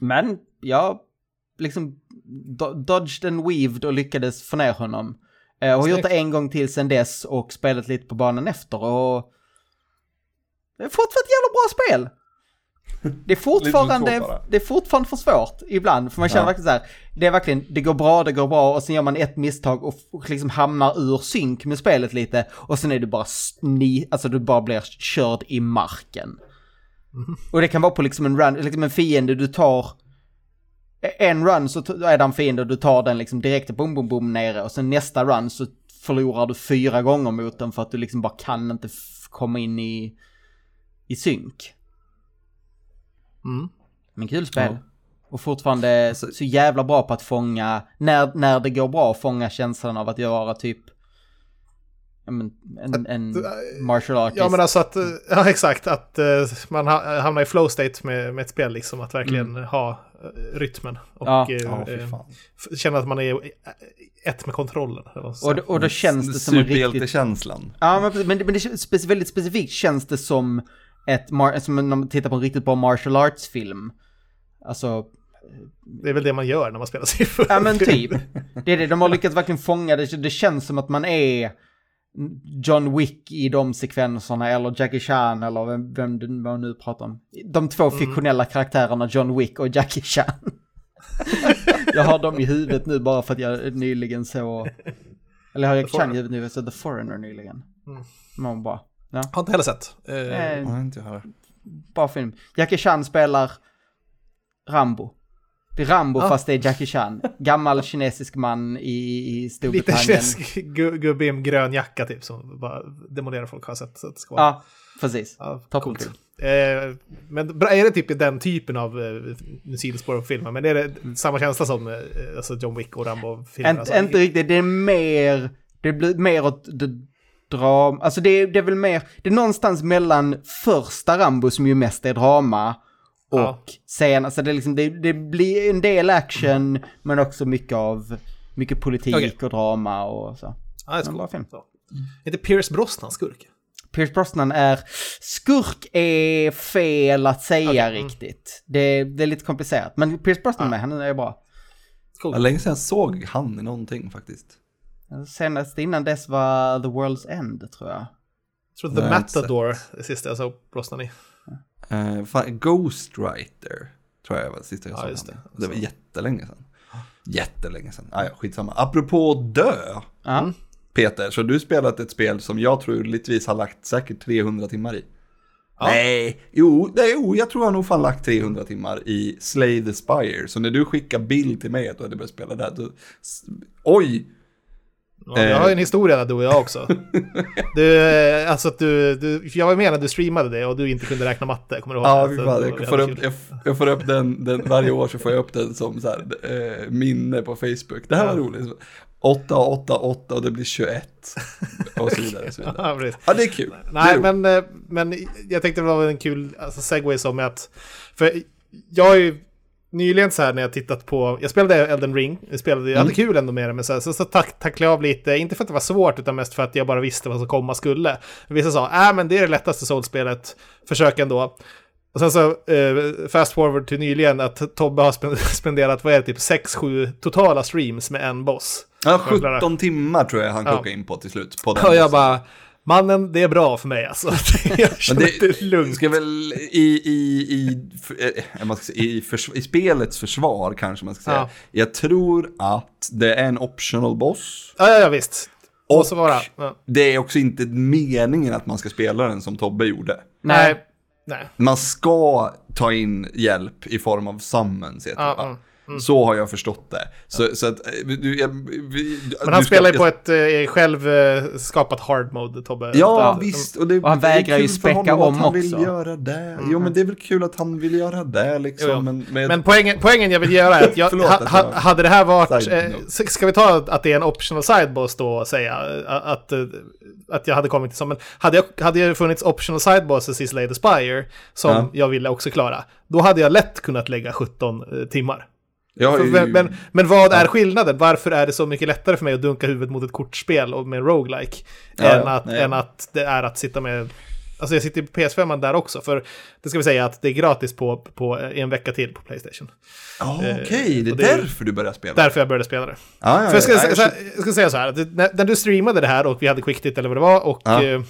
men jag liksom do- dodged and weaved och lyckades få ner honom. Jag har gjort det en gång till sen dess och spelat lite på banan efter och det är fortfarande ett jävla bra spel. Det är [laughs] fortfarande, det är fortfarande för svårt ibland, för man känner Ja. verkligen så här, det är verkligen, det går bra, det går bra och sen gör man ett misstag och, och liksom hamnar ur synk med spelet lite och sen är du bara sni, alltså du bara blir körd i marken. Och det kan vara på liksom en run, liksom en fiende du tar en run så är det en fiende och du tar den liksom direkt bom bom bom nere och sen nästa run så förlorar du fyra gånger mot den för att du liksom bara kan inte komma in i, i synk. Mm. Men kul spel. Ja. Och fortfarande Alltså- så jävla bra på att fånga, när, när det går bra, fånga känslan av att göra typ men, en, en martial artist. Ja men alltså att, eh, [laughs] ja exakt, att eh, man ha- hamnar i flow state med, med ett spel liksom. Att verkligen ha eh, rytmen. Och Ja. eh, fy eh, känna att man är eh, ett med kontrollen. och, då- och då känns det som en riktigt... Ja, men, men, det- men det känns spec- väldigt specifikt känns det som ett, som när man tittar på en riktigt bra martial arts-film. Alltså, Det är väl det man gör när man spelar siffror. ja men typ. [laughs] Det är det, de har lyckats verkligen fånga det. Det känns som att man är John Wick i de sekvenserna, eller Jackie Chan, eller vem, vem man nu pratar om. De två fiktionella karaktärerna John Wick och Jackie Chan. [laughs] jag har dem i huvudet nu bara för att jag nyligen såg... Eller jag har Jackie Chan i huvudet nu, jag såg The Foreigner nyligen. Mm. Man bara, ja. Har inte heller sett. Eh, Eh, inte jag bra film. Jackie Chan spelar Rambo. Det är Rambo Ah. fast det är Jackie Chan. Gammal kinesisk man i, i Lite Storbritannien. kinesisk gu- gubbe i en grön jacka typ som bara demolerar folk har sett. Så att det ska vara. Ja, precis. Toppenkul. coolt. Eh, men är det typ den typen av eh, sidospår på filmen? Men är det samma känsla som eh, alltså John Wick och Rambo-filmer? Inte, alltså, inte riktigt, det är mer, det blir mer åt det dram, alltså det, är- det är väl mer, det är någonstans mellan första Rambo som ju mest är drama och Ja. sen, alltså det, är liksom, det, det blir en del action men också mycket av, mycket politik Okej. och drama och så. ja, det är en bra film. Så. Är inte Pierce Brosnan skurk? Pierce Brosnan är, skurk är fel att säga Okej, mm. riktigt. Det, det är lite komplicerat, men Pierce Brosnan med, han är bra. Cool. Ja, länge sedan jag såg han i någonting faktiskt. Senast innan dess var The World's End tror jag. Jag tror Det The jag inte Matador, det sista jag såg Brosnan i. Uh, Ghostwriter tror jag var det sista jag Ja, såg just han det. Det var jättelänge sedan. Jättelänge sedan. Ah, ja, skitsamma. Apropå dö, Ja. Mm. Peter, så du spelat ett spel som jag troligtvis har lagt säkert 300 timmar i. Ja. Nej, jo, nej, jo, jag tror jag nog fan lagt 300 timmar i Slay the Spire. Så när du skickar bild till mig att du hade börjat spela där, då... Oj! Ja, jag har ju en historia där du och jag också. [laughs] Du, eh, alltså att du, du, jag var med när du streamade det och du inte kunde räkna matte, kommer du ihåg? Ja, då- jag, får upp, jag, jag får upp den, den, varje år så får jag upp den som så här, eh, minne på Facebook. Det här var Ja. roligt. 8, 8, 8 och det blir 21. Och så vidare. Och så vidare. [laughs] Ja. Ja, det är kul. Det är Nej, roligt. men, eh, men jag tänkte det var en kul alltså, segway som är att... För jag har ju nyligen så här när jag tittat på... Jag spelade Elden Ring, jag, spelade, jag hade Mm. kul ändå med det, men så, här, så, så tack, tacklade jag av lite, inte för att det var svårt, utan mest för att jag bara visste vad som komma skulle. Vissa sa, äh men det är det lättaste Souls-spelet, försök ändå. Och sen så, eh, fast forward till nyligen, att Tobbe har spen- [laughs] spenderat, vad är det, typ 6-7 totala streams med en boss. Ja, jag klarar. 17 timmar tror jag han Ja. kokade in på till slut. På den Och jag bara, mannen, det är bra för mig alltså. [laughs] jag känner det, det är lugnt. Ska väl i, i, i, eh, man ska säga, i, förs, i spelets försvar kanske man ska säga. Ja. Jag tror att det är en optional boss. Ja, ja, ja visst. Och vara. Ja. det är också inte meningen att man ska spela den som Tobbe gjorde. Nej. Nej. Man ska ta in hjälp i form av summons heter Ja, det, va? Mm, Så har jag förstått det. Så, så att, eh, du, jag, vi, Men han du ska- spelar ju på ett eh, själv eh, skapat hard mode, Tobbe. Ja, Ja, visst. Och, det, Och han vägrar ju späcka om att han vill också. göra det. Jo, men det är väl kul att han vill göra det liksom. Jo, jo. Men, men, Men poängen, poängen jag vill göra är att jag, [laughs] Förlåt ha, att ha, jag- hade det här varit... Eh, ska vi ta att det är en optional sideboss då och säga eh, att, att jag hade kommit till som men hade, jag, hade det funnits optional sidebosses i Slay the Spire som Ja. jag ville också klara, då hade jag lätt kunnat lägga 17 eh, timmar. Jag ju- men, men, men vad är skillnaden? Varför är det så mycket lättare för mig att dunka huvudet mot ett kortspel och med roguelike Ja, än, ja, att, nej. än att det är att sitta med... Alltså jag sitter på PS5 där också, för det ska vi säga att det är gratis på, på en vecka till på Playstation. Ja, Okej, det är och det är- därför du börjar spela. Därför jag började spela det. Ja, ja, För jag ska, ja, jag så, här- jag ska säga så här, när, när du streamade det här och vi hade quicktid eller vad det var och Ja. eh, eh,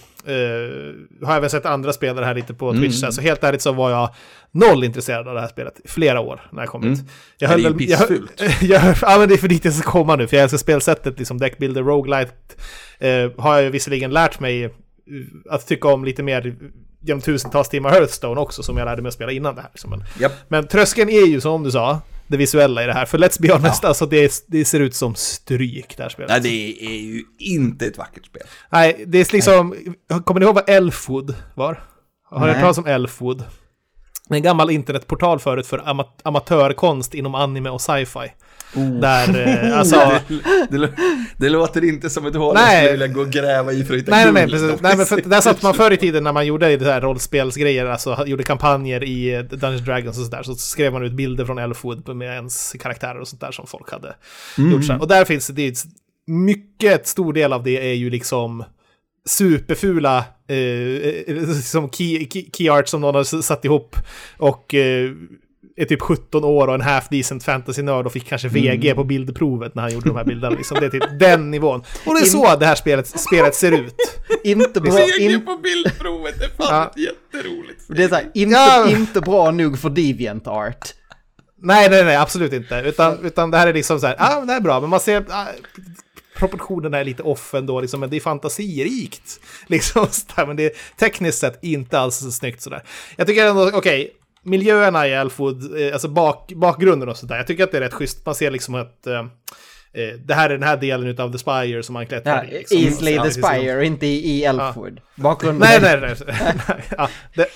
har även sett andra spelare här lite på Mm. Twitch, så, här, så helt ärligt så var jag noll intresserad av det här spelet i flera år när jag kom ut. Jag Mm. Ja, det är ju jag, pissfult. [laughs] jag, ja, men det är för dit jag ska komma nu, för jag älskar spelsättet, liksom deckbuilder, roguelite, eh, har jag visserligen lärt mig eh, att tycka om lite mer genom tusentals timmar Hearthstone också, som jag lärde mig att spela innan det här. Liksom. Men, Japp. men tröskeln är ju som du sa, det visuella i det här. För let's be honest, alltså det, det ser ut som stryk det här spelet. Nej, det är ju inte ett vackert spel. Nej, det är liksom, kommer ni ihåg vad Elfwood var? Har ni hört Nej. talas om Elfwood? En gammal internetportal förut för ama amatörkonst inom anime och sci-fi. Där, eh, [laughs] alltså... Det, det, det låter inte som ett hål jag skulle vilja gå och gräva i för att hitta Nej, nej, precis. Nej, men för, där satt man [laughs] förr i tiden när man gjorde det här rollspelsgrejer, alltså gjorde kampanjer i eh, Dungeons Dragons och sådär, så skrev man ut bilder från Elfwood med ens karaktärer och sånt där som folk hade gjort. Så här. Och där finns det, mycket stor del av det är ju liksom superfula eh, eh, som key, key, key art som någon har satt ihop och eh, är typ 17 år och en half decent fantasy-nörd och fick kanske VG på bildprovet när han gjorde de här bilderna. Liksom. Det är typ den nivån. Och det är så det här spelet, spelet ser ut. Inte bra, Seger in, på bildprovet, det är fan jätteroligt. det är så här, inte, Ja. inte bra nog för Deviant Art. Nej, nej, nej, absolut inte. Utan, utan det här är liksom så här, ja, ah, det här är bra, men man ser... Ah, proportionerna är lite off ändå, liksom, men det är fantasirikt. [laughs] Liksom, där, men det är tekniskt sett inte alls så snyggt sådär. Jag tycker ändå, okej, miljöerna i Elfwood, eh, alltså bak, bakgrunden och sådär, jag tycker att det är rätt schysst. Man ser liksom att eh, eh, det här är den här delen av The Spire som man klättrar Ja, i. Liksom. Ja, the Spire, inte i, Elfwood. Bakgrunden. Nej, nej, nej. nej. [laughs] ja,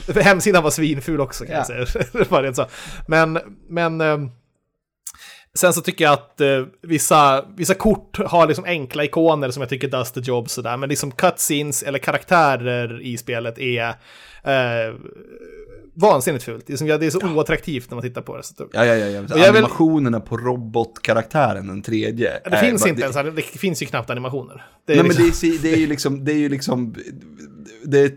det, hemsidan var svinful också kan Ja. jag säga. [laughs] Men, men ehm, sen så tycker jag att eh, vissa, vissa kort har liksom enkla ikoner som jag tycker does the job sådär. Men liksom cutscenes eller karaktärer i spelet är eh, vansinnigt fult. Det är, som, ja, det är så oattraktivt när man tittar på det. Så Ja, ja, ja. ja. Jag vill- Animationerna på robotkaraktären, den tredje. det är finns bara- inte ens, det finns ju knappt animationer. Det är Nej, liksom, men det är, det är ju liksom, det är ju liksom, det är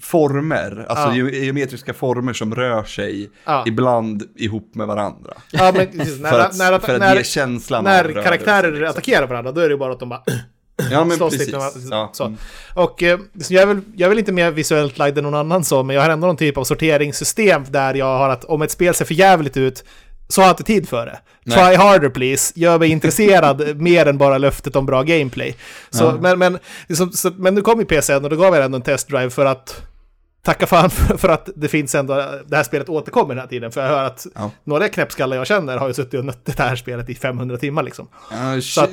former, alltså Ja. ge- geometriska former som rör sig Ja. ibland ihop med varandra. ja, men, precis, [laughs] när, för att, när, för att när, ge känslan när rörelse, karaktärer liksom. attackerar varandra, då är det bara att de bara Ja, men [laughs] precis. med- Ja. så. Mm. Och eh, jag, är väl, jag är väl inte mer visuellt lagd än någon annan så, men jag har ändå någon typ av sorteringssystem där jag har att om ett spel ser för jävligt ut så har jag inte tid för det. Nej. Try harder please, gör mig intresserad [laughs] mer än bara löftet om bra gameplay. Så, Ja. men, men, liksom, så, men nu kom ju PCn och då gav jag ändå en testdrive för att tacka fan [laughs] för, för att det finns ändå, det här spelet återkommer den här tiden. För jag hör att Ja. några knäppskallar jag känner har ju suttit och nött det här spelet i 500 timmar liksom. Så att-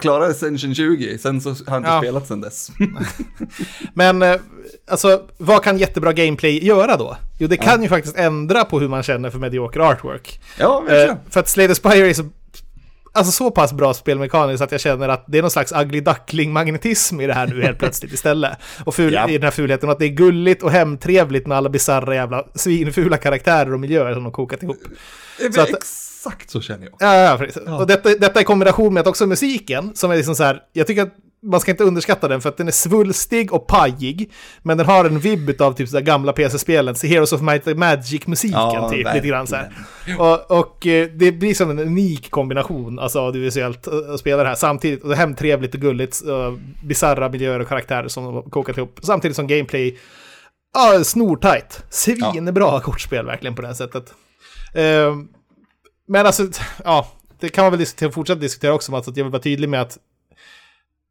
klarade Ascension 20, sen så har jag inte Ja. spelat sen dess. [laughs] Men eh, alltså, vad kan jättebra gameplay göra då? Jo, det kan ju faktiskt ändra på hur man känner för mediocre artwork. ja, Eh, verkligen. för att Slay the Spire är så, alltså så pass bra spelmekaniskt att jag känner att det är någon slags ugly duckling-magnetism i det här nu helt [laughs] plötsligt istället. Och ful, Ja. i den här fulheten, och att det är gulligt och hemtrevligt med alla bisarra jävla svinfula karaktärer och miljöer som de kokat ihop. Eh, så att- Exakt så känner jag. Ja, ja, precis. Och detta, detta i kombination med att också musiken, som är liksom så här, jag tycker att man ska inte underskatta den för att den är svulstig och pajig, men den har en vibb av typ så gamla PC-spelen, Heroes of Might and Magic-musiken Ja, typ, lite grann så verkligen. Och, och eh, det blir som en unik kombination, alltså audiovisuellt, eh, att spela det här samtidigt, och det är hemtrevligt och gulligt, uh, bisarra miljöer och karaktärer som de har kokat ihop, samtidigt som gameplay, ja, snortajt, svinbra kortspel verkligen på det här sättet. Eh, men alltså, ja, det kan man väl diskutera, fortsätta diskutera också, Mats, att jag vill vara tydlig med att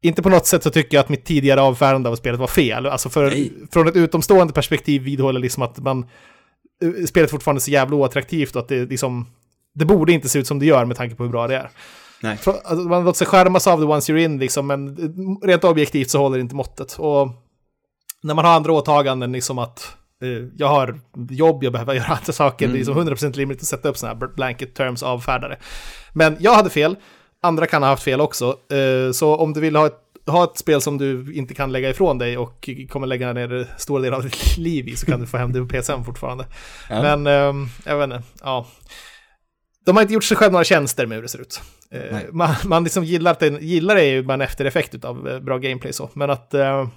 inte på något sätt så tycker jag att mitt tidigare avfärdande av spelet var fel. Alltså för, Nej. från ett utomstående perspektiv vidhåller liksom att man eh, spelet fortfarande är så jävla oattraktivt och att det liksom det borde inte se ut som det gör med tanke på hur bra det är. Nej. Alltså, man låter sig skärmas av det once you're in liksom, men eh, rent objektivt så håller det inte måttet. Och när man har andra åtaganden, liksom att jag har jobb, jag behöver [laughs] göra andra saker, det är liksom 100% rimligt att sätta upp sådana här blanket terms avfärdare. Men jag hade fel, andra kan ha haft fel också. Eh, så om du vill ha ett, ha ett spel som du inte kan lägga ifrån dig och kommer lägga ner stora delar av ditt [laughs] liv i så kan du få hem det på PSN [laughs] fortfarande. Ja. Men ehm, jag vet inte, ja. De har inte gjort sig själva några tjänster med hur det ser ut. Eh, Nej. man, man liksom gillar, det, gillar det ju bara en eftereffekt av eh, bra gameplay så. Men att... Eh,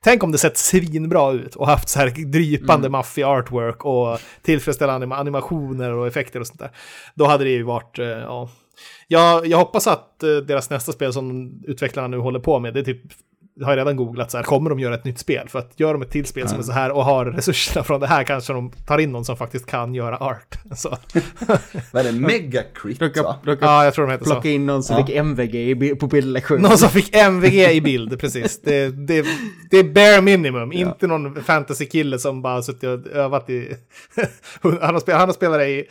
tänk om det sett svinbra ut och haft så här drypande maffig artwork och tillfredsställande anima- animationer och effekter och sånt där. Då hade det ju varit, eh, ja. Jag, jag hoppas att eh, deras nästa spel som utvecklarna nu håller på med, det är typ har jag redan googlat så här, kommer de göra ett nytt spel? För att gör de ett till spel som är så här och har resurserna från det här kanske de tar in någon som faktiskt kan göra art. [laughs] Så. Vad är det? Megacrit va? Ja, jag tror de heter så. plocka in någon som Ja. fick MVG på bildlektionen. Någon som fick MVG i bild, precis. Det, det, det är bare minimum, inte någon fantasy-kille som bara suttit och övat i... [laughs] han, har spelat, han har spelat i...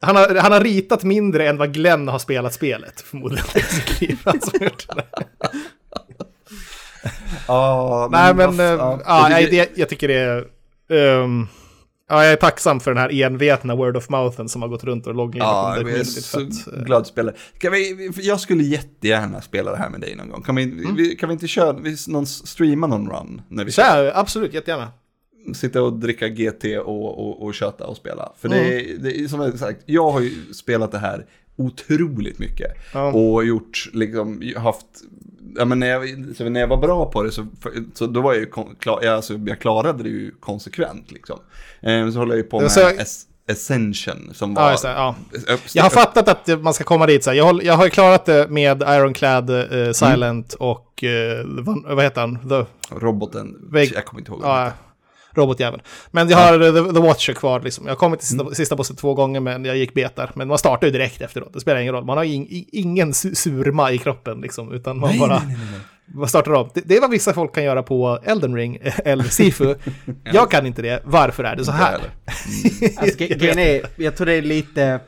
Han har, han har ritat mindre än vad Glenn har spelat spelet, förmodligen, [laughs] i sitt liv. Han som har gjort det. Ja, Nej, men eh, ja, ja, jag tycker- det, jag tycker det är... ehm, ja, jag är tacksam för den här envetna word of mouthen som har gått runt och loggat in Ja, jag är så för att, eh, glad spelare. Kan vi, jag skulle jättegärna spela det här med dig någon gång. Kan vi, Mm. vi, kan vi inte köra, vi, någon, streama någon run? När vi Så här, absolut, jättegärna. sitta och dricka GT och, och, och köta och spela. För det, Mm. är, det är som jag sagt, jag har ju spelat det här otroligt mycket. Ja. Och gjort, liksom, haft, ja men när jag, så när jag var bra på det så, så då var jag ju, klar, jag, alltså, jag klarade det ju konsekvent liksom. Eh, så håller jag ju på med Ascension som var... Ja, det, ja. Jag har fattat att man ska komma dit så här. Jag, har, jag har ju klarat det med Ironclad, eh, Silent och eh, vad, vad heter han? The, Roboten, Vägg- jag kommer inte ihåg. ja, robotjäveln. Men jag har eh, the, the Watcher kvar liksom. Jag har kommit till sista, sista bossen två gånger men jag gick betar. Men man startar ju direkt efteråt, det spelar ingen roll. Man har ing, i- ingen su surma i kroppen liksom, utan man bara... Man startar om. Det, det är vad vissa folk kan göra på Elden Ring [laughs] eller Sifu. [laughs] Jag kan inte det. Varför är det så här? [laughs] Alltså, jag tror det är lite...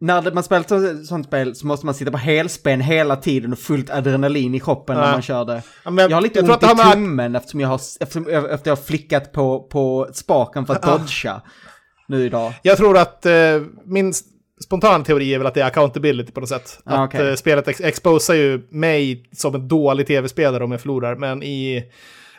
När man spelar ett sånt- spel så måste man sitta på helspänn hela tiden och fullt adrenalin i kroppen när Ja. man kör det. Ja, men Jag har lite jag ont i med- tummen eftersom jag har, eftersom, efter jag har flickat på, på spaken för att dodga nu idag. Jag tror att eh, min spontana teori är väl att det är accountability på något sätt. Ah, att okej. eh, spelet ex exposar ju mig som en dålig tv-spelare om jag förlorar, men i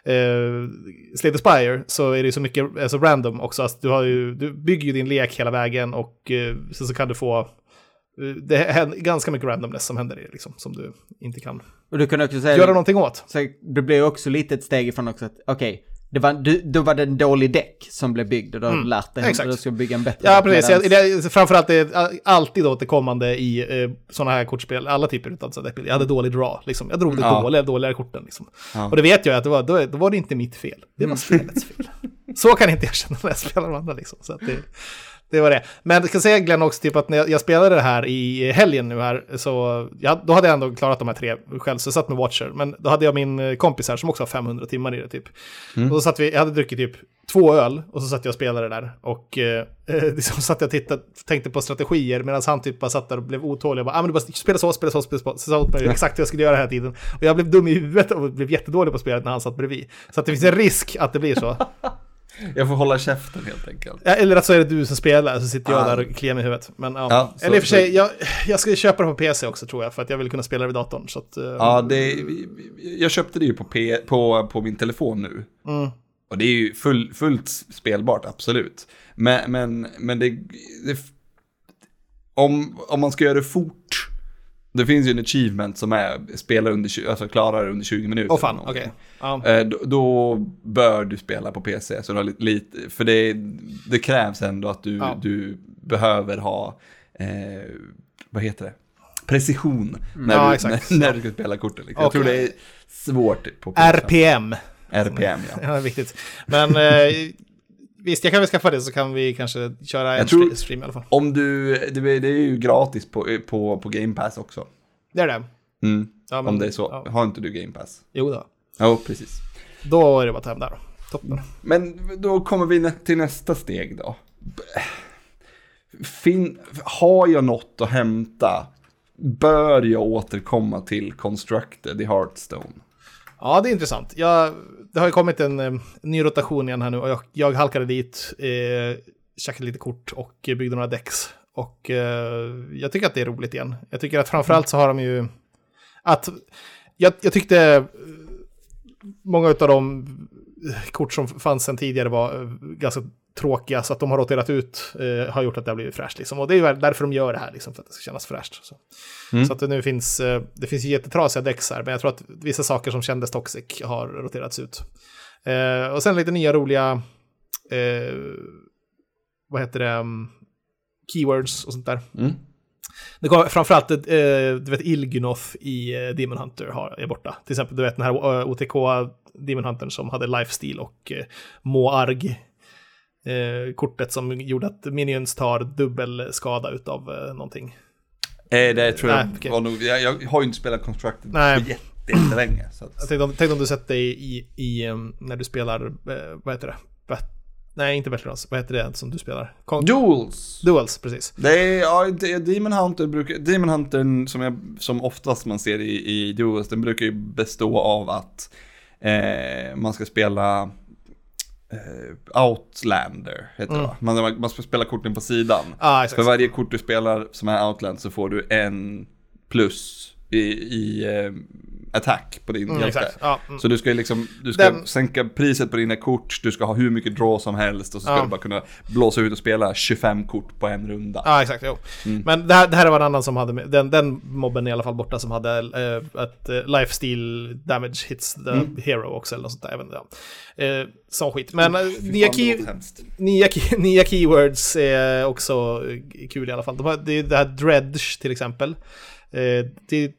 eh, Slay the Spire så är det ju så mycket alltså random också. Alltså, du, har ju, du bygger ju din lek hela vägen och eh, sen så kan du få eh, det händer ganska mycket randomness som händer i det, liksom, som du inte kan Och du kan också säga... göra någonting åt. Så det blir också lite ett steg ifrån också att, okej, det var, du, då var det en dålig däck som blev byggd och du har lärt dig exakt. hur du ska bygga en bättre Ja, precis. medans- det, framförallt det är alltid återkommande i eh, sådana här kortspel, alla typer av sådana Jag hade dålig draw, liksom. Jag drog det Ja. dåliga, dåligare korten, liksom. Ja. Och det vet jag att det var, då, då var det inte mitt fel. Det var spelets fel. Så kan inte jag känna när jag spelar de andra, liksom. Så det, det var det. Men jag ska säga Glenn också typ att när jag, jag spelade det här i helgen nu här, så ja, då hade jag ändå klarat de här tre själv, så jag satt med Watcher. Men då hade jag min eh, kompis här som också har 500 timmar i det typ. Och då satt vi, jag hade druckit typ två öl och så satt jag och spelade där. Och [laughs] eh, liksom satt jag och tittade, tänkte på strategier medan han typ bara satt där och blev otålig och bara, ah, men du bara spela så, spela så, spela så. Så sa åt mig exakt vad jag skulle göra hela tiden. Och jag blev dum i huvudet och blev jättedålig på spelet när han satt bredvid. Så att det finns en risk att det blir så. [laughs] Jag får hålla käften helt enkelt. Eller att så är det du som spelar, så sitter jag Ah. där och kliar mig i huvudet. Men, ja. Ja, Eller i och för sig, jag, jag ska köpa det på PC också tror jag, för att jag vill kunna spela det vid datorn. Så att, eh, Ja, det, jag köpte det ju på, P, på, på min telefon nu. Mm. Och det är ju full, fullt spelbart, absolut. Men, men, men det, det... Om, om man ska göra det fort. Det finns ju en achievement som är spela under, 20 alltså klara det under 20 minuter. Åh fan, okej. någonting. Ja. Eh, Då, då bör du spela på PC. Så du har lite, för det, det krävs ändå att du, Ja. du behöver ha, eh, vad heter det? Precision när, Ja, du, när, när du ska spela korten. Liksom. Jag tror det är svårt på PC. RPM. RPM, ja. [laughs] Ja, viktigt. Men eh, visst, jag kan väl skaffa det så kan vi kanske köra en Jag tror- stre- stream i alla fall. Om du, det, är- det är ju gratis på, på, på Game Pass också. Det är det. Mm. Ja, men- Om det är så. ja. Har inte du Game Pass? Jo då. Jo, precis. Då är det bara att ta hem där då. Toppen. Men då kommer vi till nästa steg då. Fin, har jag något att hämta? Bör jag återkomma till Constructed i Hearthstone? Ja, det är intressant. Jag, det har ju kommit en en ny rotation igen här nu och jag, jag halkade dit, eh, käkade lite kort och byggde några däcks. Och eh, jag tycker att det är roligt igen. Jag tycker att framförallt så har de ju... Att, jag, jag tyckte eh, många av de kort som fanns sedan tidigare var eh, ganska tråkiga, så att de har roterat ut eh, har gjort att det har blivit fräscht. Liksom. Och det är därför de gör det här, liksom, för att det ska kännas fräscht. Så, så att det nu finns, eh, det finns jättetrasiga decks här, men jag tror att vissa saker som kändes toxic har roterats ut. Eh, och sen lite nya roliga, eh, vad heter det, um, keywords och sånt där. Mm. Det kommer framförallt, eh, du vet, Ilgunoth i eh, Demon Hunter har, är borta. Till exempel, du vet den här eh, OTK Demon Huntern som hade lifesteal och eh, Moarg. Eh, kortet som gjorde att minions tar dubbel skada utav eh, någonting. Eh, det tror jag Nej, var nog, jag, jag har ju inte spelat Constructed Nej. på jätte- jättelänge. Så att, Jag tänkte om, tänkte om du sätter dig i, i när du spelar, eh, vad heter det? Bat- Nej, inte Battlegrounds. Vad heter det som du spelar? Con- Duels! Duels, precis. Det är, ja, Demon Hunter brukar, Demon Hunter som, jag, som oftast man ser i, i Duels, den brukar ju bestå av att eh, man ska spela Outlander, heter det va? Man, man ska spela korten på sidan. Ah, exakt. För varje kort du spelar som är Outland så får du en plus i, i eh, attack på din Mm, hjälte. Ja, mm. Så du ska liksom, du ska Den- sänka priset på dina kort, du ska ha hur mycket draw som helst och så ska Ja. du bara kunna blåsa ut och spela 25 kort på en runda. Ja, exakt. Jo. Mm. Men det här, det här var en annan som hade, den, den mobben i alla fall borta som hade eh, ett eh, lifesteal damage hits the Mm. hero också eller något sånt där. Inte, ja. eh, sån skit. Men Fy nya, key, nya, [laughs] nya keywords är också kul i alla fall. De har, det är det här dredge till exempel. Det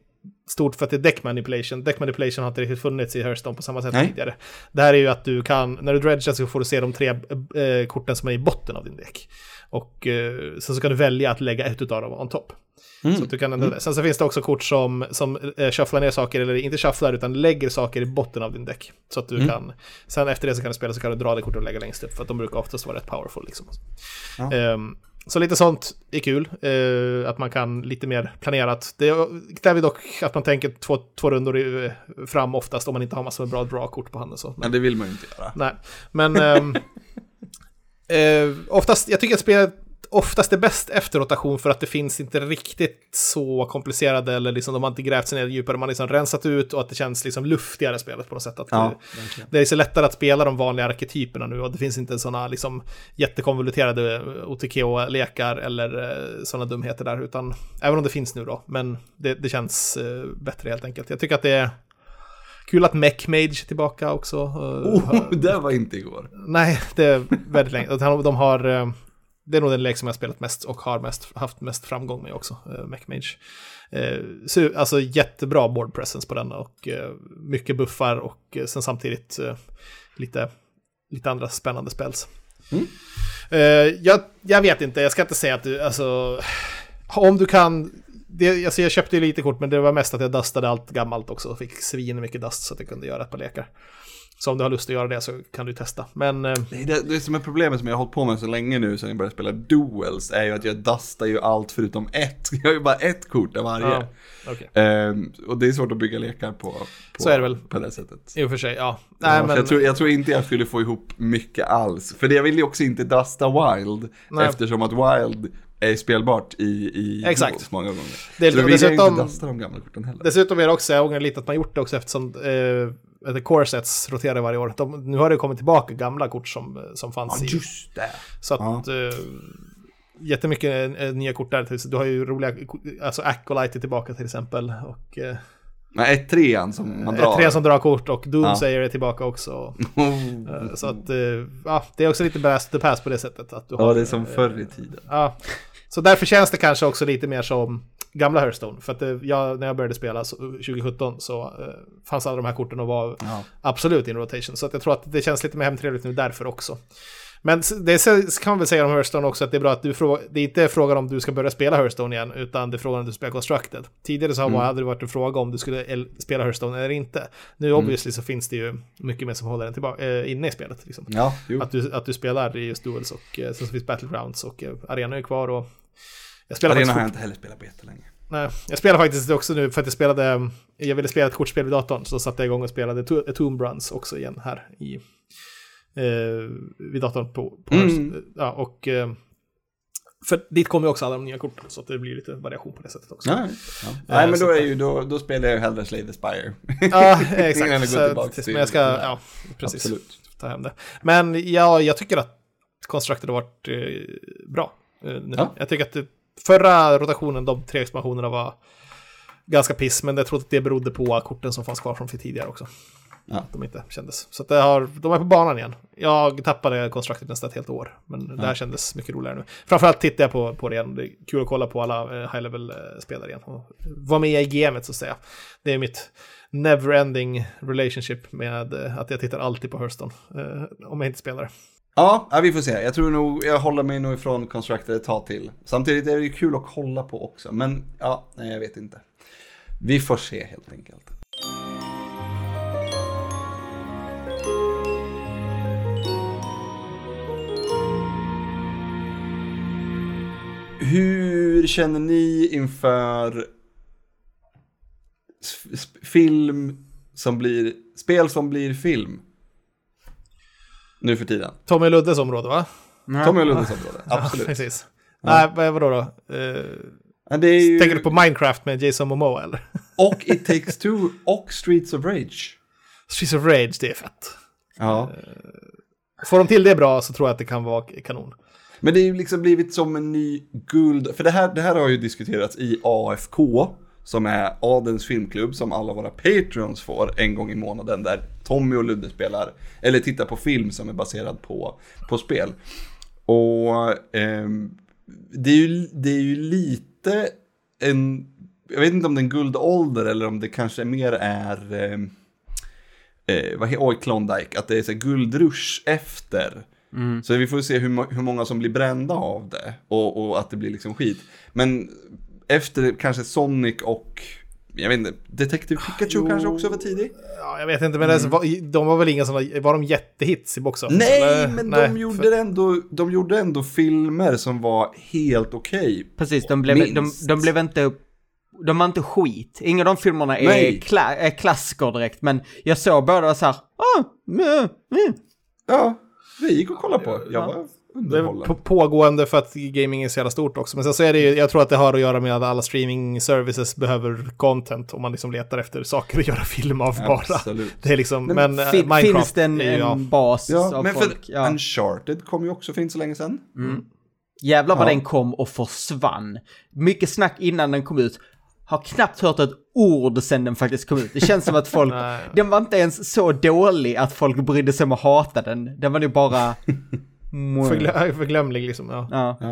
stort för att det är deck manipulation. Deck manipulation har inte riktigt funnits i Hearthstone på samma sätt Nej. tidigare. Det här är ju att du kan, när du dredgar så får du se de tre eh, korten som är i botten av din deck. Och eh, sen så kan du välja att lägga ett utav dem on top. Så att du kan ändra det. Sen så finns det också kort som, som eh, shufflar ner saker, eller inte shufflar utan lägger saker i botten av din deck. Så att du kan, sen efter det så kan du spela så kan du dra det kortet och lägga längst upp, för att de brukar oftast vara rätt powerful liksom. Ja. Ehm, så lite sånt är kul, eh, att man kan lite mer planerat. Det kräver dock att man tänker två, två rundor i, fram oftast om man inte har massor med bra draw-kort på handen. Så. Men, det vill man ju inte göra. Nej, men ehm, [laughs] eh, oftast, jag tycker att spelet oftast är bäst efter rotation för att det finns inte riktigt så komplicerade eller liksom de har inte grävt sig ner djupare, man har liksom rensat ut och att det känns liksom luftigare spelet på något sätt. Att Ja, det, det är så lättare att spela de vanliga arketyperna nu och det finns inte sådana liksom jättekonvoluterade OTK-lekar eller sådana dumheter där, utan även om det finns nu då, men det, det känns eh, bättre helt enkelt. Jag tycker att det är kul att Mech Mage är tillbaka också. eh, Oh, [laughs] det var inte igår. Nej, det är väldigt länge. De har, eh, det är nog den lek som jag spelat mest och har mest, haft mest framgång med också, eh, Mechmage. Eh, så, alltså jättebra board presence på den och eh, mycket buffar och eh, sen samtidigt eh, lite, lite andra spännande spels. Eh, jag, jag vet inte, jag ska inte säga att du, alltså... Om du kan... Det, alltså jag köpte ju lite kort, men det var mest att jag dustade allt gammalt också. Fick svin mycket dust så att jag kunde göra ett par lekar. Så om du har lust att göra det så kan du testa. Men... Eh, Det, det, det som är problemet som jag har hållit på med så länge nu sen jag började spela duels är ju att jag dustar ju allt förutom ett. [laughs] Jag har ju bara ett kort av varje. ja, okej. Ehm, och det är svårt att bygga lekar på, på, Så är det väl. på det sättet. I och för sig, ja. Ja, Nej, för men... jag, tror, jag tror inte jag skulle få ihop mycket alls. För det, jag vill ju också inte dusta Wild. Nej. Eftersom att Wild är spelbart i, i Exakt. många gånger. Det så då vill jag dessutom- inte dusta de gamla korten heller. Dessutom är det också, jag ångrar lite att man gjort det också eftersom eh, the core sets roterar varje år. De, nu har det kommit tillbaka gamla kort som, som fanns i. just det. Så att... Eh, jättemycket eh, nya kort där. Du har ju roliga, alltså Acolyte är tillbaka till exempel. Och eh, Nej, ett trean som man drar. ett tre som drar kort och Ja. Doomsayer är tillbaka också. [laughs] Eh, Så att, eh, ja, det är också lite best the pass på det sättet. Att du Ja, har, det är som eh, förr i tiden. Ja, så därför känns det kanske också lite mer som gamla Hearthstone. För att det, jag, när jag började spela så, 2017 så eh, fanns alla de här korten och var Ja. absolut in rotation. Så att jag tror att det känns lite mer hemtrevligt nu därför också. Men det kan man väl säga om Hearthstone också att det är bra att du frågar, det är inte frågan om du ska börja spela Hearthstone igen, utan det är frågan om du spelar Constructed. Tidigare så har Mm. det aldrig varit en fråga om du skulle el- spela Hearthstone eller inte. Nu Mm. obviously så finns det ju mycket mer som håller den tillbaka, eh, inne i spelet. Liksom. Ja. Att du, att du spelar i just Duels och eh, sen så finns Battlegrounds och Arena är kvar och... Jag spelar Arena har jag inte heller spelat på jättelänge. nej, jag spelar faktiskt också nu för att jag spelade... Jag ville spela ett kortspel vid datorn så satte jag igång och spelade To- Tomb Runs också igen här i... Eh, vid datorn på... på Mm. Ja, och... Eh, för dit kommer ju också alla de nya korten så det blir lite variation på det sättet också. Ja, ja. Nej, men då, är ju, då, då spelar jag ju hellre Slay the Spire. [laughs] Ja, Innan [laughs] exakt. går tillbaka tills- till- men jag ska... Ja, precis. Absolut. ta hem det. Men ja, jag tycker att Constructed har varit eh, bra. Eh, nu. Ja. Jag tycker att det, förra rotationen, de tre expansionerna var ganska piss, men jag tror att det berodde på korten som fanns kvar från tidigare också. Ja. Att De inte kändes. Så det har, de är på banan igen. Jag tappade Constructed nästan ett helt år, men det här kändes mycket roligare nu. Framförallt tittar jag på, på det igen. Det är kul att kolla på alla eh, high level-spelare igen. Och vara med i gamet så att säga. Det är mitt never-ending relationship med eh, att jag tittar alltid på. Eh, om jag inte spelar. Ja, ja, vi får se. Jag tror nog, jag håller mig nog ifrån Constructed ett tag till. Samtidigt är det ju kul att kolla på också, men ja, nej, jag vet inte. Vi får se helt enkelt. Hur känner ni inför film som blir, spel som blir film? Nu för tiden. Tommy Luddes område va? Tommy och Luddes område, [laughs] Ja, absolut. precis. Nej, vad vadå då? Eh, Ja, det är ju... Tänker du på Minecraft med Jason Momoa eller? [laughs] Och It takes two och Streets of Rage. Streets of Rage, det är fett. Ja. Får de till det bra så tror jag att det kan vara kanon. Men det är ju liksom blivit som en ny guld... För det här, det här har ju diskuterats i AFK, som är Adens filmklubb, som alla våra Patreons får en gång i månaden, där Tommy och Ludde spelar, eller tittar på film som är baserad på, på spel. Och ehm, det, är ju, det är ju lite en... Jag vet inte om det är en guldålder eller om det kanske mer är... ehm, eh, vad heter oj, Klondike, att det är så guldrush efter. Så vi får se hur, hur många som blir brända av det och, och att det blir liksom skit. Men efter kanske Sonic och, jag vet inte, Detective Pikachu Jo. kanske också var tidig? Ja, jag vet inte, men alltså, var, de var väl inga sådana, var de jättehits i box office, Nej, eller? men Nej, de, gjorde för- ändå, de gjorde ändå filmer som var helt okej. Precis, de blev, de, Minst. de blev inte... De var inte skit. Inga av de filmerna är, kla, är klassiker direkt, men jag såg båda och var så här, ah, mm, mm. Ja, vi gick och kollade på. Jag Ja. var På, pågående för att gaming är så jävla stort också. Men sen så är det ju, jag tror att det har att göra med att alla streaming services behöver content om man liksom letar efter saker att göra film av bara. Absolut. Det är liksom, Men men, eh, Minecraft finns det en, är ju, ja. en bas Ja, av men folk? för Ja. Uncharted kom ju också för inte så länge sedan. Jävlar vad Ja. den kom och försvann. Mycket snack innan den kom ut. Har knappt hört ett ord sedan den faktiskt kom ut. Det känns som att folk... [laughs] Den var inte ens så dålig att folk brydde sig om att hata den. Den var ju bara... [laughs] Förglö, förglömlig liksom. Ja. ja. Ja.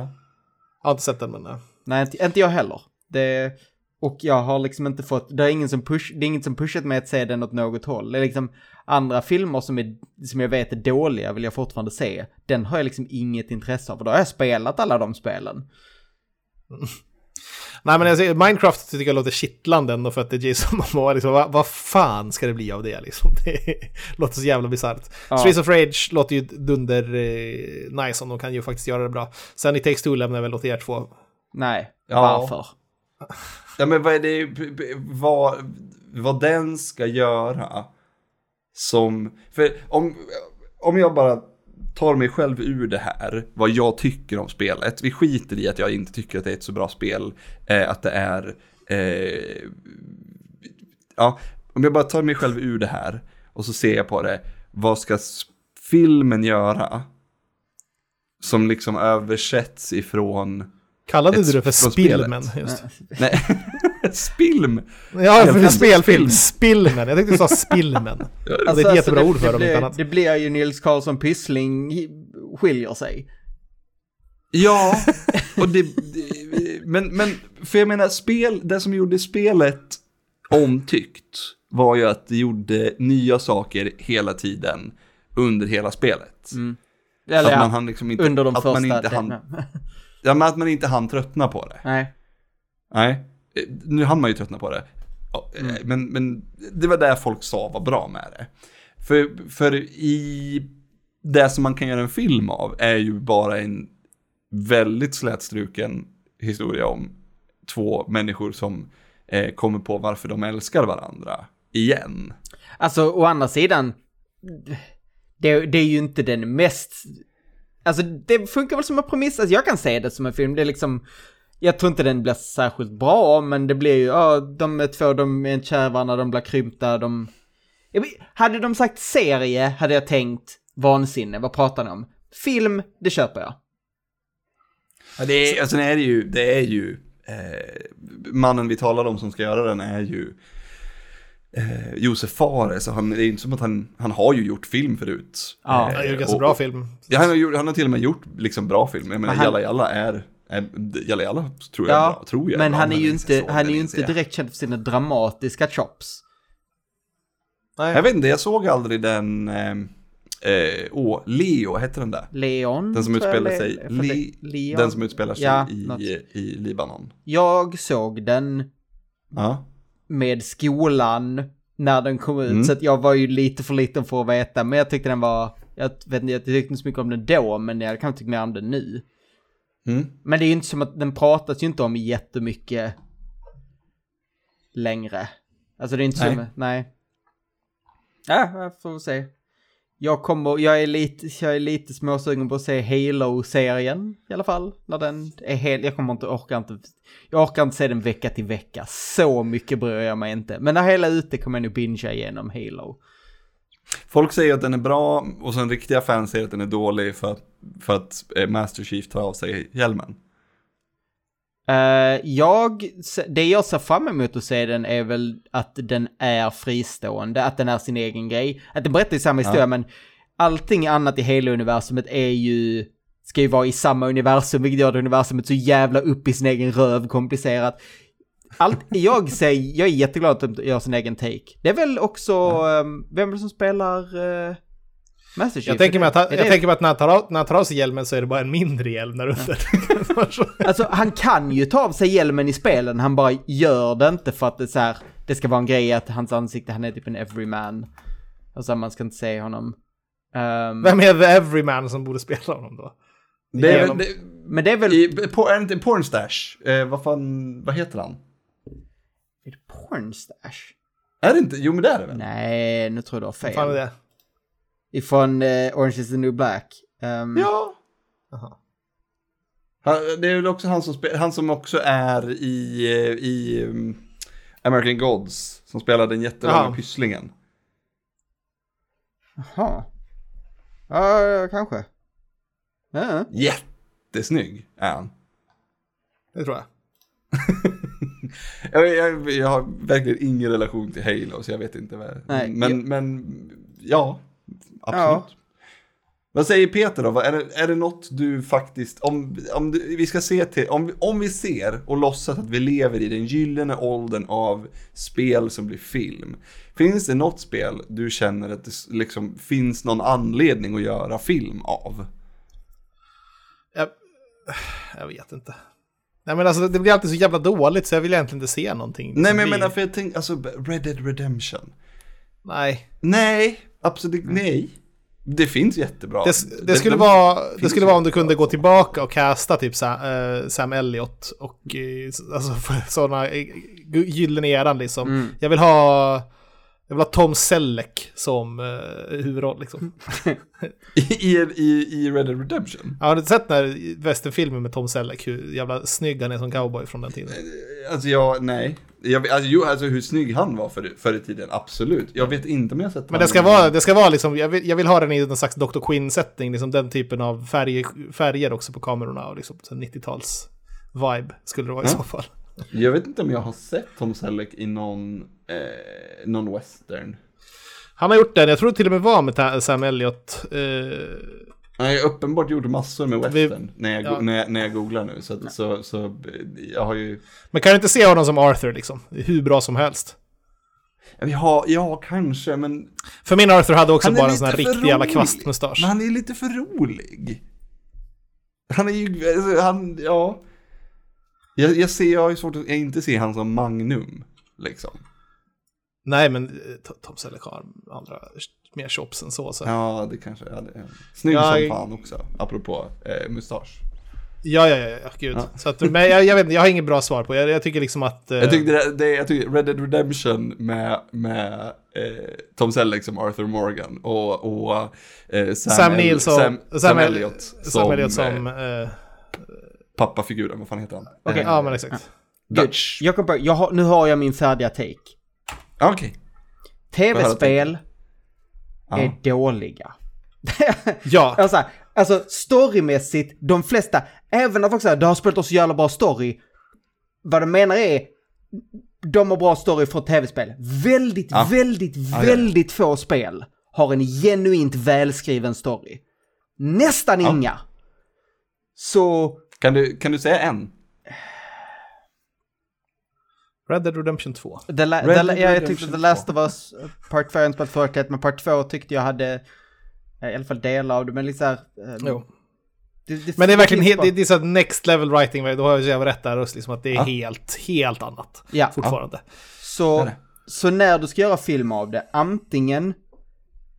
Jag har inte sett den men... eh, Nej, inte, inte jag heller. Det... Och jag har liksom inte fått, det är ingen som push, det är inget som pushat mig att se den åt något håll. Det är liksom andra filmer som, är, som jag vet är dåliga vill jag fortfarande se. Den har jag liksom inget intresse av, för då har jag spelat alla de spelen. [laughs] Nej men jag säger, Minecraft tycker jag låter kittlande ändå för att det är Jason [laughs] Momoa. Liksom, vad, vad fan ska det bli av det liksom? [laughs] Det låter så jävla bisarrt. Ja. Streets of Rage låter ju dunder eh, nice om de kan ju faktiskt göra det bra. Sen i Takes Two lämnar jag väl åt er två. Nej, Ja. varför? Ja men vad är det, vad, vad den ska göra som, för om, om jag bara tar mig själv ur det här, vad jag tycker om spelet, vi skiter i att jag inte tycker att det är ett så bra spel, eh, att det är, eh, ja, om jag bara tar mig själv ur det här och så ser jag på det, vad ska filmen göra som liksom översätts ifrån Kallade Ett- du det för. Spillmen? Just. Nej, [laughs] Spilm. Ja, för Spelfilm. spelfilm. [laughs] Spillmen. Jag tänkte du sa Spillmen. [laughs] det är ett jättebra ord för dem, det, inte blir- annat. det blir ju Nils Karlsson Pyssling skiljer sig. Ja, [laughs] och det, det, men, men för jag menar, spel, det som gjorde spelet omtyckt var ju att det gjorde nya saker hela tiden under hela spelet. Eller att man hann liksom inte, under de att första... man inte hann, ja, men att man inte hann tröttna på det. Nej. Nej, nu hann man ju tröttna på det. Eh, Men, men det var det folk sa var bra med det. För, för i det som man kan göra en film av är ju bara en väldigt slätstruken historia om två människor som eh, kommer på varför de älskar varandra igen. Alltså, å andra sidan, det, det är ju inte den mest... Alltså, det funkar väl som en premiss, alltså jag kan se det som en film, det är liksom... Jag tror inte den blir särskilt bra, men det blir ju, ja, de är två, de är i varandra, de blir krympta, de... Jag hade de sagt serie hade jag tänkt vansinne, vad pratar ni om? Film, det köper jag. Ja, det är, alltså, det är ju, det är ju eh, mannen vi talar om som ska göra den är ju eh, Josef Fares. Så han, det är inte som att han, han har ju gjort film förut. Ja. Eh, Det är ju ganska och- bra film. Ja, han, har gjort, han har till och med gjort liksom bra film. Jag menar, Men han- Jalla Jalla är, är Jalla Jalla tror jag Ja. Tror jag men han är ju inte han är ju inte direkt känd för sina dramatiska chops. Jag vet inte, jag såg aldrig den, eh, eh, åh, Leo, hette den där? Leon? Den som utspelar Le- sig, li, det- Leon. den som utspelar sig Ja, i, något. i Libanon. Jag såg den Ja. med skolan när den kom ut, Mm. så att jag var ju lite för liten för att veta, men jag tyckte den var, jag vet inte, jag tyckte inte så mycket om den då, men jag kan tycka mer om den nu. Mm. Men det är ju inte som att den pratas ju inte om jättemycket längre. Alltså det är inte Nej. som, nej. Ja, jag får se. Jag kommer, jag är lite, jag är lite småsugen på att se Halo-serien i alla fall. När den är helt, jag kommer inte, orkar inte, jag orkar inte se den vecka till vecka. Så mycket bryr jag mig inte. Men när hela är ute kommer jag nog bingea igenom Halo. Folk säger att den är bra och sen riktiga fans säger att den är dålig för att, för att eh, Master Chief tar av sig hjälmen. Eh, jag, det jag ser fram emot att se den är väl att den är fristående, att den är sin egen grej. Att den berättar ju samma historia, men allting annat i hela universumet är ju, ska ju vara i samma universum, vilket gör det universumet så jävla upp i sin egen röv komplicerat. Allt, jag säger, jag är jätteglad att de gör sin egen take. Det är väl också, ehm, vem är det som spelar uh, Master Chief? Jag tänker mig att, han, det- jag tänker mig att när, han tar när han tar av sig hjälmen så är det bara en mindre hjälm där under. [laughs] Alltså han kan ju ta av sig hjälmen i spelen, han bara gör det inte för att det så här, det ska vara en grej att hans ansikte, han är typ en everyman. Alltså man ska inte se honom. Ehm, Vem är the everyman som borde spela honom då? Det är, det, men det är väl... i, inte Pornstash? Eh, vad fan, vad heter han? Är det Pornstash? Är det inte? Jo men det är det väl? Nej, nu tror du har fel. Vad fan är det? Ifrån eh, Orange is the new black. Ehm, Ja. Han, det är väl också han som, han som också är i, eh, i um, American Gods, som spelar den jättelånga Ja. pysslingen. Jaha. Ja, kanske. Ja. Jättesnygg är han. Det tror jag. [laughs] Jag, jag, jag har verkligen ingen relation till Halo, så jag vet inte vad... Nej, men, jag- men, ja, absolut. Vad säger Peter då? Är det, är det något du faktiskt, om, om du, vi ska se till, om, om vi ser och låtsas att vi lever i den gyllene åldern av spel som blir film. Finns det något spel du känner att det liksom finns någon anledning att göra film av? Jag, jag vet inte. Nej men alltså det blir alltid så jävla dåligt så jag vill egentligen inte se någonting. Nej som men jag menar för jag tänker, alltså Red Dead Redemption. Nej. Nej, absolut nej. Det finns jättebra. Det, det, skulle de- vara, det skulle vara om du kunde gå tillbaka och casta typ Sam, eh, Sam Elliott och eh, alltså [laughs] sådana gyllene eran liksom. Mm. Jag vill ha jag vill ha Tom Selleck som eh, huvudroll liksom. [laughs] I, i, I Red Dead Redemption? Ja, har du sett den här västernfilmen med Tom Selleck? Hur jävla snygg han är som cowboy från den tiden. Alltså jag, nej. Jag, alltså, jo, alltså hur snygg han var förr, förr i tiden, absolut. Jag vet inte om jag har sett Men det ska vara, det ska vara liksom, jag vill, jag vill ha den i någon slags Dr. Quinn-sättning, liksom den typen av färger, färger också på kamerorna och liksom så 90-tals vibe skulle det vara i så fall. Jag vet inte om jag har sett Tom Selleck i någon, eh, någon western. Han har gjort den, jag tror det till och med var med Sam Elliott. Eh, Han har ju uppenbart gjort massor med Vi- western när, jag, ja. när, jag, när jag googlar nu. Så, att- så, så eh, jag har ju... men kan du inte se honom som Arthur liksom? Hur bra som helst. Jag har, ja, kanske, men, För min Arthur hade också bara en sån här riktig jävla kvastmustasch. men han är lite för rolig. Han är ju, alltså, han, ja. Jag, jag ser, jag har ju svårt att inte se han som Magnum, liksom. Nej, men eh, Tom Selleck har andra, mer chops än så. så. Ja, det kanske jag hade. Snygg Ja, som jag- fan också, apropå eh, mustasch. ja, ja, ja, gud. Ja. Så att, men jag, jag vet inte, jag har inget bra svar på. Jag, jag tycker liksom att... eh, Jag tyckte det, det, jag tyckte Red Dead Redemption med, med eh, Tom Selleck som Arthur Morgan och, och eh, Sam, Sam El- Neill som... Sam, Sam Elliott Sam som, Elliott som... eh, eh, pappafiguren, vad fan heter han? Okej. Eh, ja, men exakt. Dutch. Jag jag har, nu har jag min färdiga take. Okej. Tv-spel Ja. är dåliga. [laughs] Ja, alltså, alltså storymässigt, de flesta, även när folk säger det har spelat oss så jävla bra story. Vad de menar är, de har bra story från tv-spel. Väldigt, Ja. väldigt, ja. väldigt få spel har en genuint välskriven story. Nästan inga. Så, Kan, du, kan du säga en? Red Dead Redemption 2. The La- Red The La- Dead ja, jag Redemption tyckte The Last 2. of Us, eh, Part 4 har jag inte förut, men Part 2 tyckte jag hade, eh, i alla fall delar av det, men lite såhär... eh, Jo. det- Men det är verkligen helt, det, det är så next level writing, då har jag så jävla rätt där också, liksom att det är Ja. helt, helt annat Ja. fortfarande. Så, Är det? så när du ska göra film av det, antingen...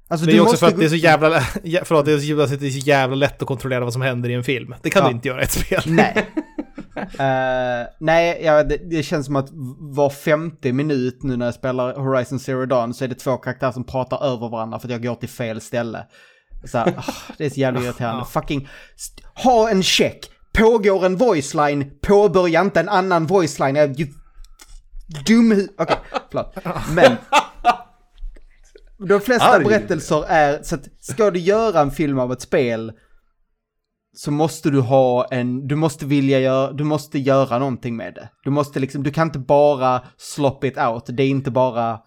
Alltså Det du är också måste för att det är så jävla, [laughs] ja, förlåt, det är så jävla, det är så jävla lätt att kontrollera vad som händer i en film. Det kan Ja. du inte göra i ett spel. Nej. [laughs] [laughs] Eh, nej, ja, det, det känns som att var femte minut nu när jag spelar Horizon Zero Dawn så är det två karaktärer som pratar över varandra för att jag går till fel ställe. Så här, det är så jävla irriterande. [laughs] Fucking, ha en check. Pågår en voiceline, påbörja inte en annan voiceline. You dum Okej, förlåt. Men de flesta Arg. berättelser är, så att ska du göra en film av ett spel så måste du ha en, du måste vilja göra, du måste göra någonting med det. Du måste liksom, du kan inte bara slop it out, det är inte bara,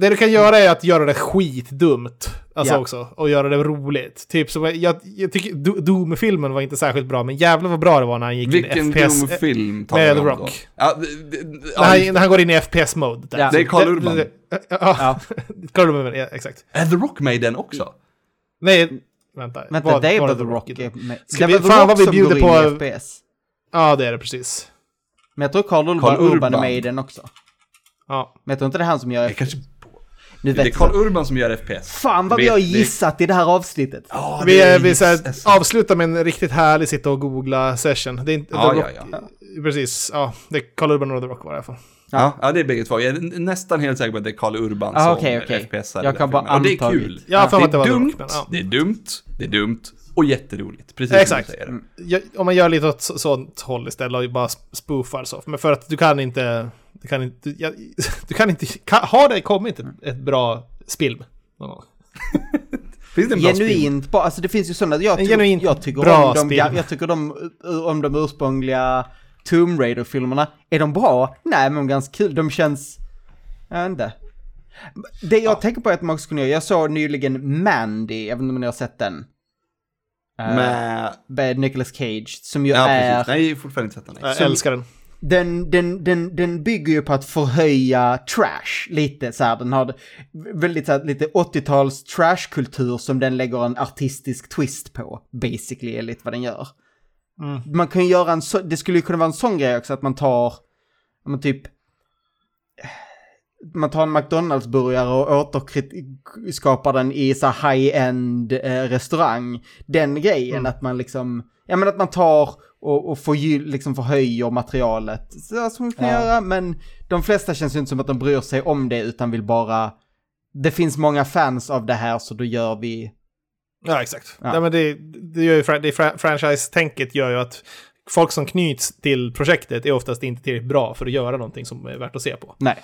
Det du kan göra är att göra det skitdumt. Alltså Ja. också. Och göra det roligt. Typ som, jag, jag tycker Do- Doom-filmen var inte särskilt bra, men jävlar vad bra det var när han gick Vilken in i FPS. Doom-film talar med The då? Rock. Ja, det, det, När han, när han går in i FPS-mode. Ja. Det är Karl Urban. Ja, ja. ja. [laughs] Karl Urban, ja, exakt. Är The Rock med i den också? Nej, vänta. vänta, Vad- det är var vad The Rock den? med. Ska vi- fan Rock vad vi bjuder på- FPS. Ja, det är det precis. Men jag tror Carl Urban, Karl Urban. Urban är med i den också. Ja. Men jag tror inte det är han som gör FPS. Nu Det är Karl. Urban som gör FPS. Fan vad vi har det- gissat i det här avsnittet. Ja, Vi, det är vi så här, avslutar med en riktigt härlig sitta och googla session. Det är inte, Ja, ja, ja. Precis, ja. Det är Karl Urban och The Rock var det i alla fall. Ja, ja, det är bägge två. Jag är nästan helt säker på att det är Karl Urban Ah, som okej, okej. FPSar Jag kan bara filmen. Och det är kul. Har för det det är The dumt, Rock, men, ja. det är dumt, det är dumt och jätteroligt. Precis Exakt. som du säger. Ja, om man gör lite åt så- sånt håll istället och bara spoofar så. Men för att du kan inte... Du kan inte... Jag, [laughs] du kan inte... Kan, har det kommit ett, ett bra spilm? [laughs] Finns det en bra? Genuint bra, alltså det finns ju sådana, jag, genuint jag tycker bra om de, spel. ga- jag tycker de, om de ursprungliga Tomb Raider-filmerna, är de bra? Nej, men de är ganska kul, de känns, jag vet inte. Det jag tänker på är att man också kunde göra, jag såg nyligen Mandy, jag vet inte om ni har sett den. Med... Med Nicolas Cage, som ju Ja, är... precis. Nej, fortfarande inte sett den. Jag älskar den. Den, den, den, den bygger ju på att förhöja trash lite så här. Den har väldigt så här, lite 80-tals trashkultur som den lägger en artistisk twist på. Basically är lite vad den gör. Man kan ju göra en så, det skulle ju kunna vara en sån grej också att man tar, men typ, man tar en McDonalds-burgare och återskapar den i så high-end eh, restaurang. Den grejen att man liksom, ja men att man tar och, och förgy, liksom förhöjer materialet. Så som man kan Ja. göra, men de flesta känns ju inte som att de bryr sig om det utan vill bara, det finns många fans av det här så då gör vi, Ja, exakt. Ja. Ja. men det, det, gör ju, det fra- franchise-tänket gör ju att folk som knyts till projektet är oftast inte tillräckligt bra för att göra någonting som är värt att se på. nej.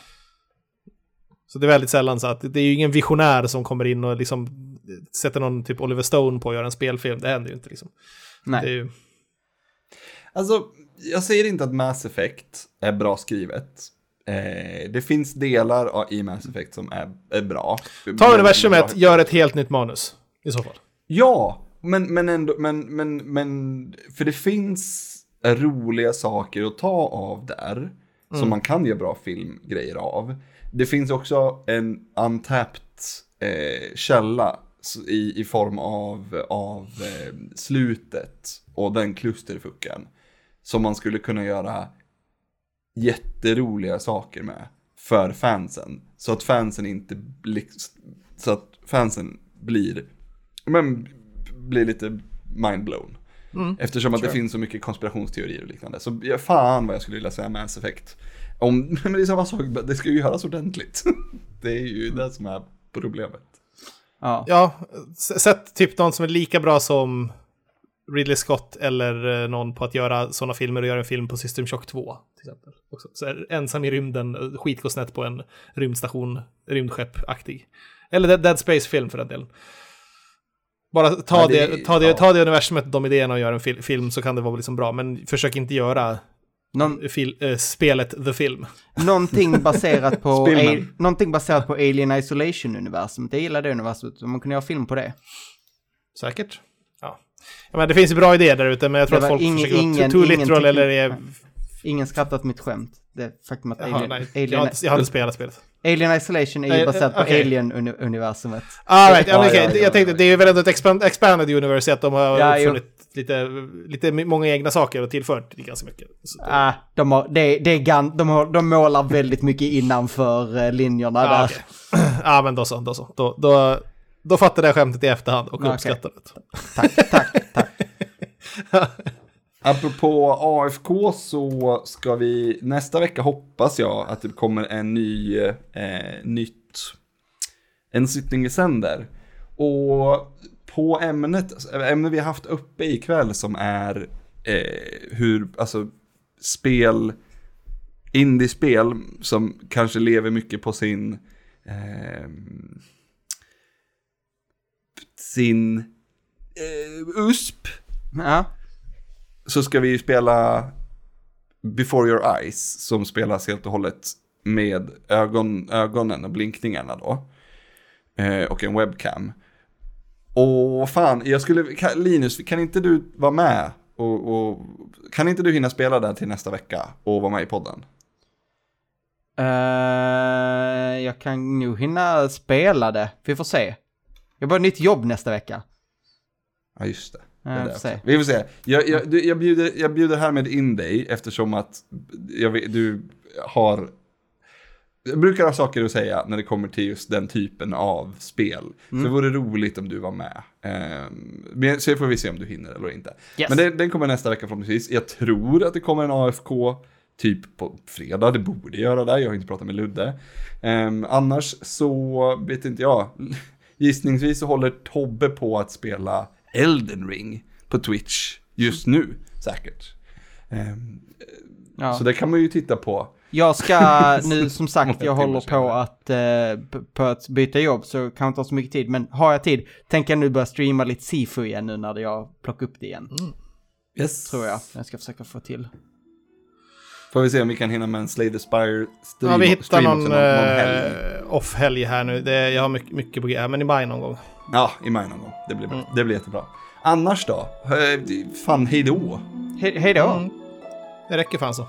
Så det är väldigt sällan så att det är ju ingen visionär som kommer in och liksom sätter någon typ Oliver Stone på att göra en spelfilm. Det händer ju inte liksom. nej. Det är ju, Alltså, jag säger inte att Mass Effect är bra skrivet. Eh, det finns delar av- i Mass Effect som är, är bra. ta universumet, gör ett helt nytt manus. I så fall. Ja, men, men ändå, men, men, men, för det finns roliga saker att ta av där. Som man kan göra bra filmgrejer av. Det finns också en untapped eh, källa i, i form av, av eh, slutet och den klusterfucken. Som man skulle kunna göra jätteroliga saker med för fansen. Så att fansen inte så att fansen blir, men blir lite mindblown. Eftersom att det finns så mycket konspirationsteorier och liknande. Så ja, fan vad jag skulle vilja säga Mass Effect. Om, [laughs] men det är samma sak, det ska ju göras ordentligt. [laughs] Det är ju det som är problemet. Ja. Ja, sätt typ någon som är lika bra som Ridley Scott eller eh, någon på att göra sådana filmer och göra en film på System Shock 2. Till exempel. Också. Så här, ensam i rymden, eh, skit går snett på en rymdstation, rymdskepp-aktig. Eller Dead- Space-film för den delen. Bara ta, Ja, det, det- ta, det, ja. ta det universumet, de idéerna och gör en fil, film så kan det vara liksom bra. Men försök inte göra Någon, fil, eh, spelet The Film. någonting [laughs] baserat på, a, någonting baserat på Alien Isolation-universumet. Jag gillar det universumet, man kunde göra film på det. Säkert. Ja. ja men det finns bra idéer där ute, men jag tror att folk ingen- försöker ingen- vara too literal eller är... Ingen skrattat mitt skämt. Det faktum att Jaha, Alien, nej. Jag Alien, har, inte, jag har inte spelat spelet. Alien Isolation är ju baserat på okej. Alien-universumet. Ah, right. ja, ja, jag tänkte, det är ju väl ändå ett expand, expanded universe, att de har Ja, uppfunnit lite, lite många egna saker och tillfört ganska mycket. Så, Ah, de, har, det, det är gan, de, har, de målar väldigt mycket innanför eh, linjerna ja, där. okej. ja, [clears throat] men då så, då så. Då, då, då fattade jag skämtet i efterhand och Okej. uppskattade det. Tack, tack, tack. [laughs] [laughs] Apropå AFK så ska vi nästa vecka hoppas jag att det kommer en ny, eh, nytt, en sittning i sänder. Och på ämnet, ämnet vi har haft uppe ikväll som är eh, hur, alltså spel, indiespel som kanske lever mycket på sin, eh, sin eh, USP Ja, så ska vi spela Before Your Eyes som spelas helt och hållet med ögon, ögonen och blinkningarna då. Eh, och en webcam. Och fan, jag skulle, kan, Linus, kan inte du vara med? Och, och, kan inte du hinna spela där till nästa vecka och vara med i podden? Eh, jag kan nog hinna spela det. Vi får se. Jag börjar nytt jobb nästa vecka. Ja, just det. Ja, vi får se. också. Vi får se. Jag, jag, du- jag, bjuder, jag bjuder härmed in dig eftersom att jag, du har... Jag brukar ha saker att säga när det kommer till just den typen av spel. Så det vore roligt om du var med. Men så får vi se om du hinner eller inte. Yes. Men det, den kommer nästa vecka förhoppningsvis. Jag tror att det kommer en AFK typ på fredag. Det borde göra det. Jag har inte pratat med Ludde. Ehm, annars så vet inte jag. Gissningsvis så håller Tobbe på att spela Elden Ring på Twitch just nu säkert. Ehm, Ja. Så det kan man ju titta på. Jag ska [laughs] nu som sagt, jag håller på att, eh, på att byta jobb så kan inte ta så mycket tid. Men har jag tid tänker jag nu börja streama lite Sifu igen nu när jag plockar upp det igen. Yes. Tror jag. Jag ska försöka få till. Får vi se om vi kan hinna med en Slay the Spire stream, Ja, vi hittar någon, någon, någon helg. eh, off-helg här nu. Det, jag har mycket, mycket på G, men i maj någon gång. Ja, i maj någon gång. Det blir, Mm. det blir jättebra. Annars då? Fan, hej då. He hej då. Det räcker fan så.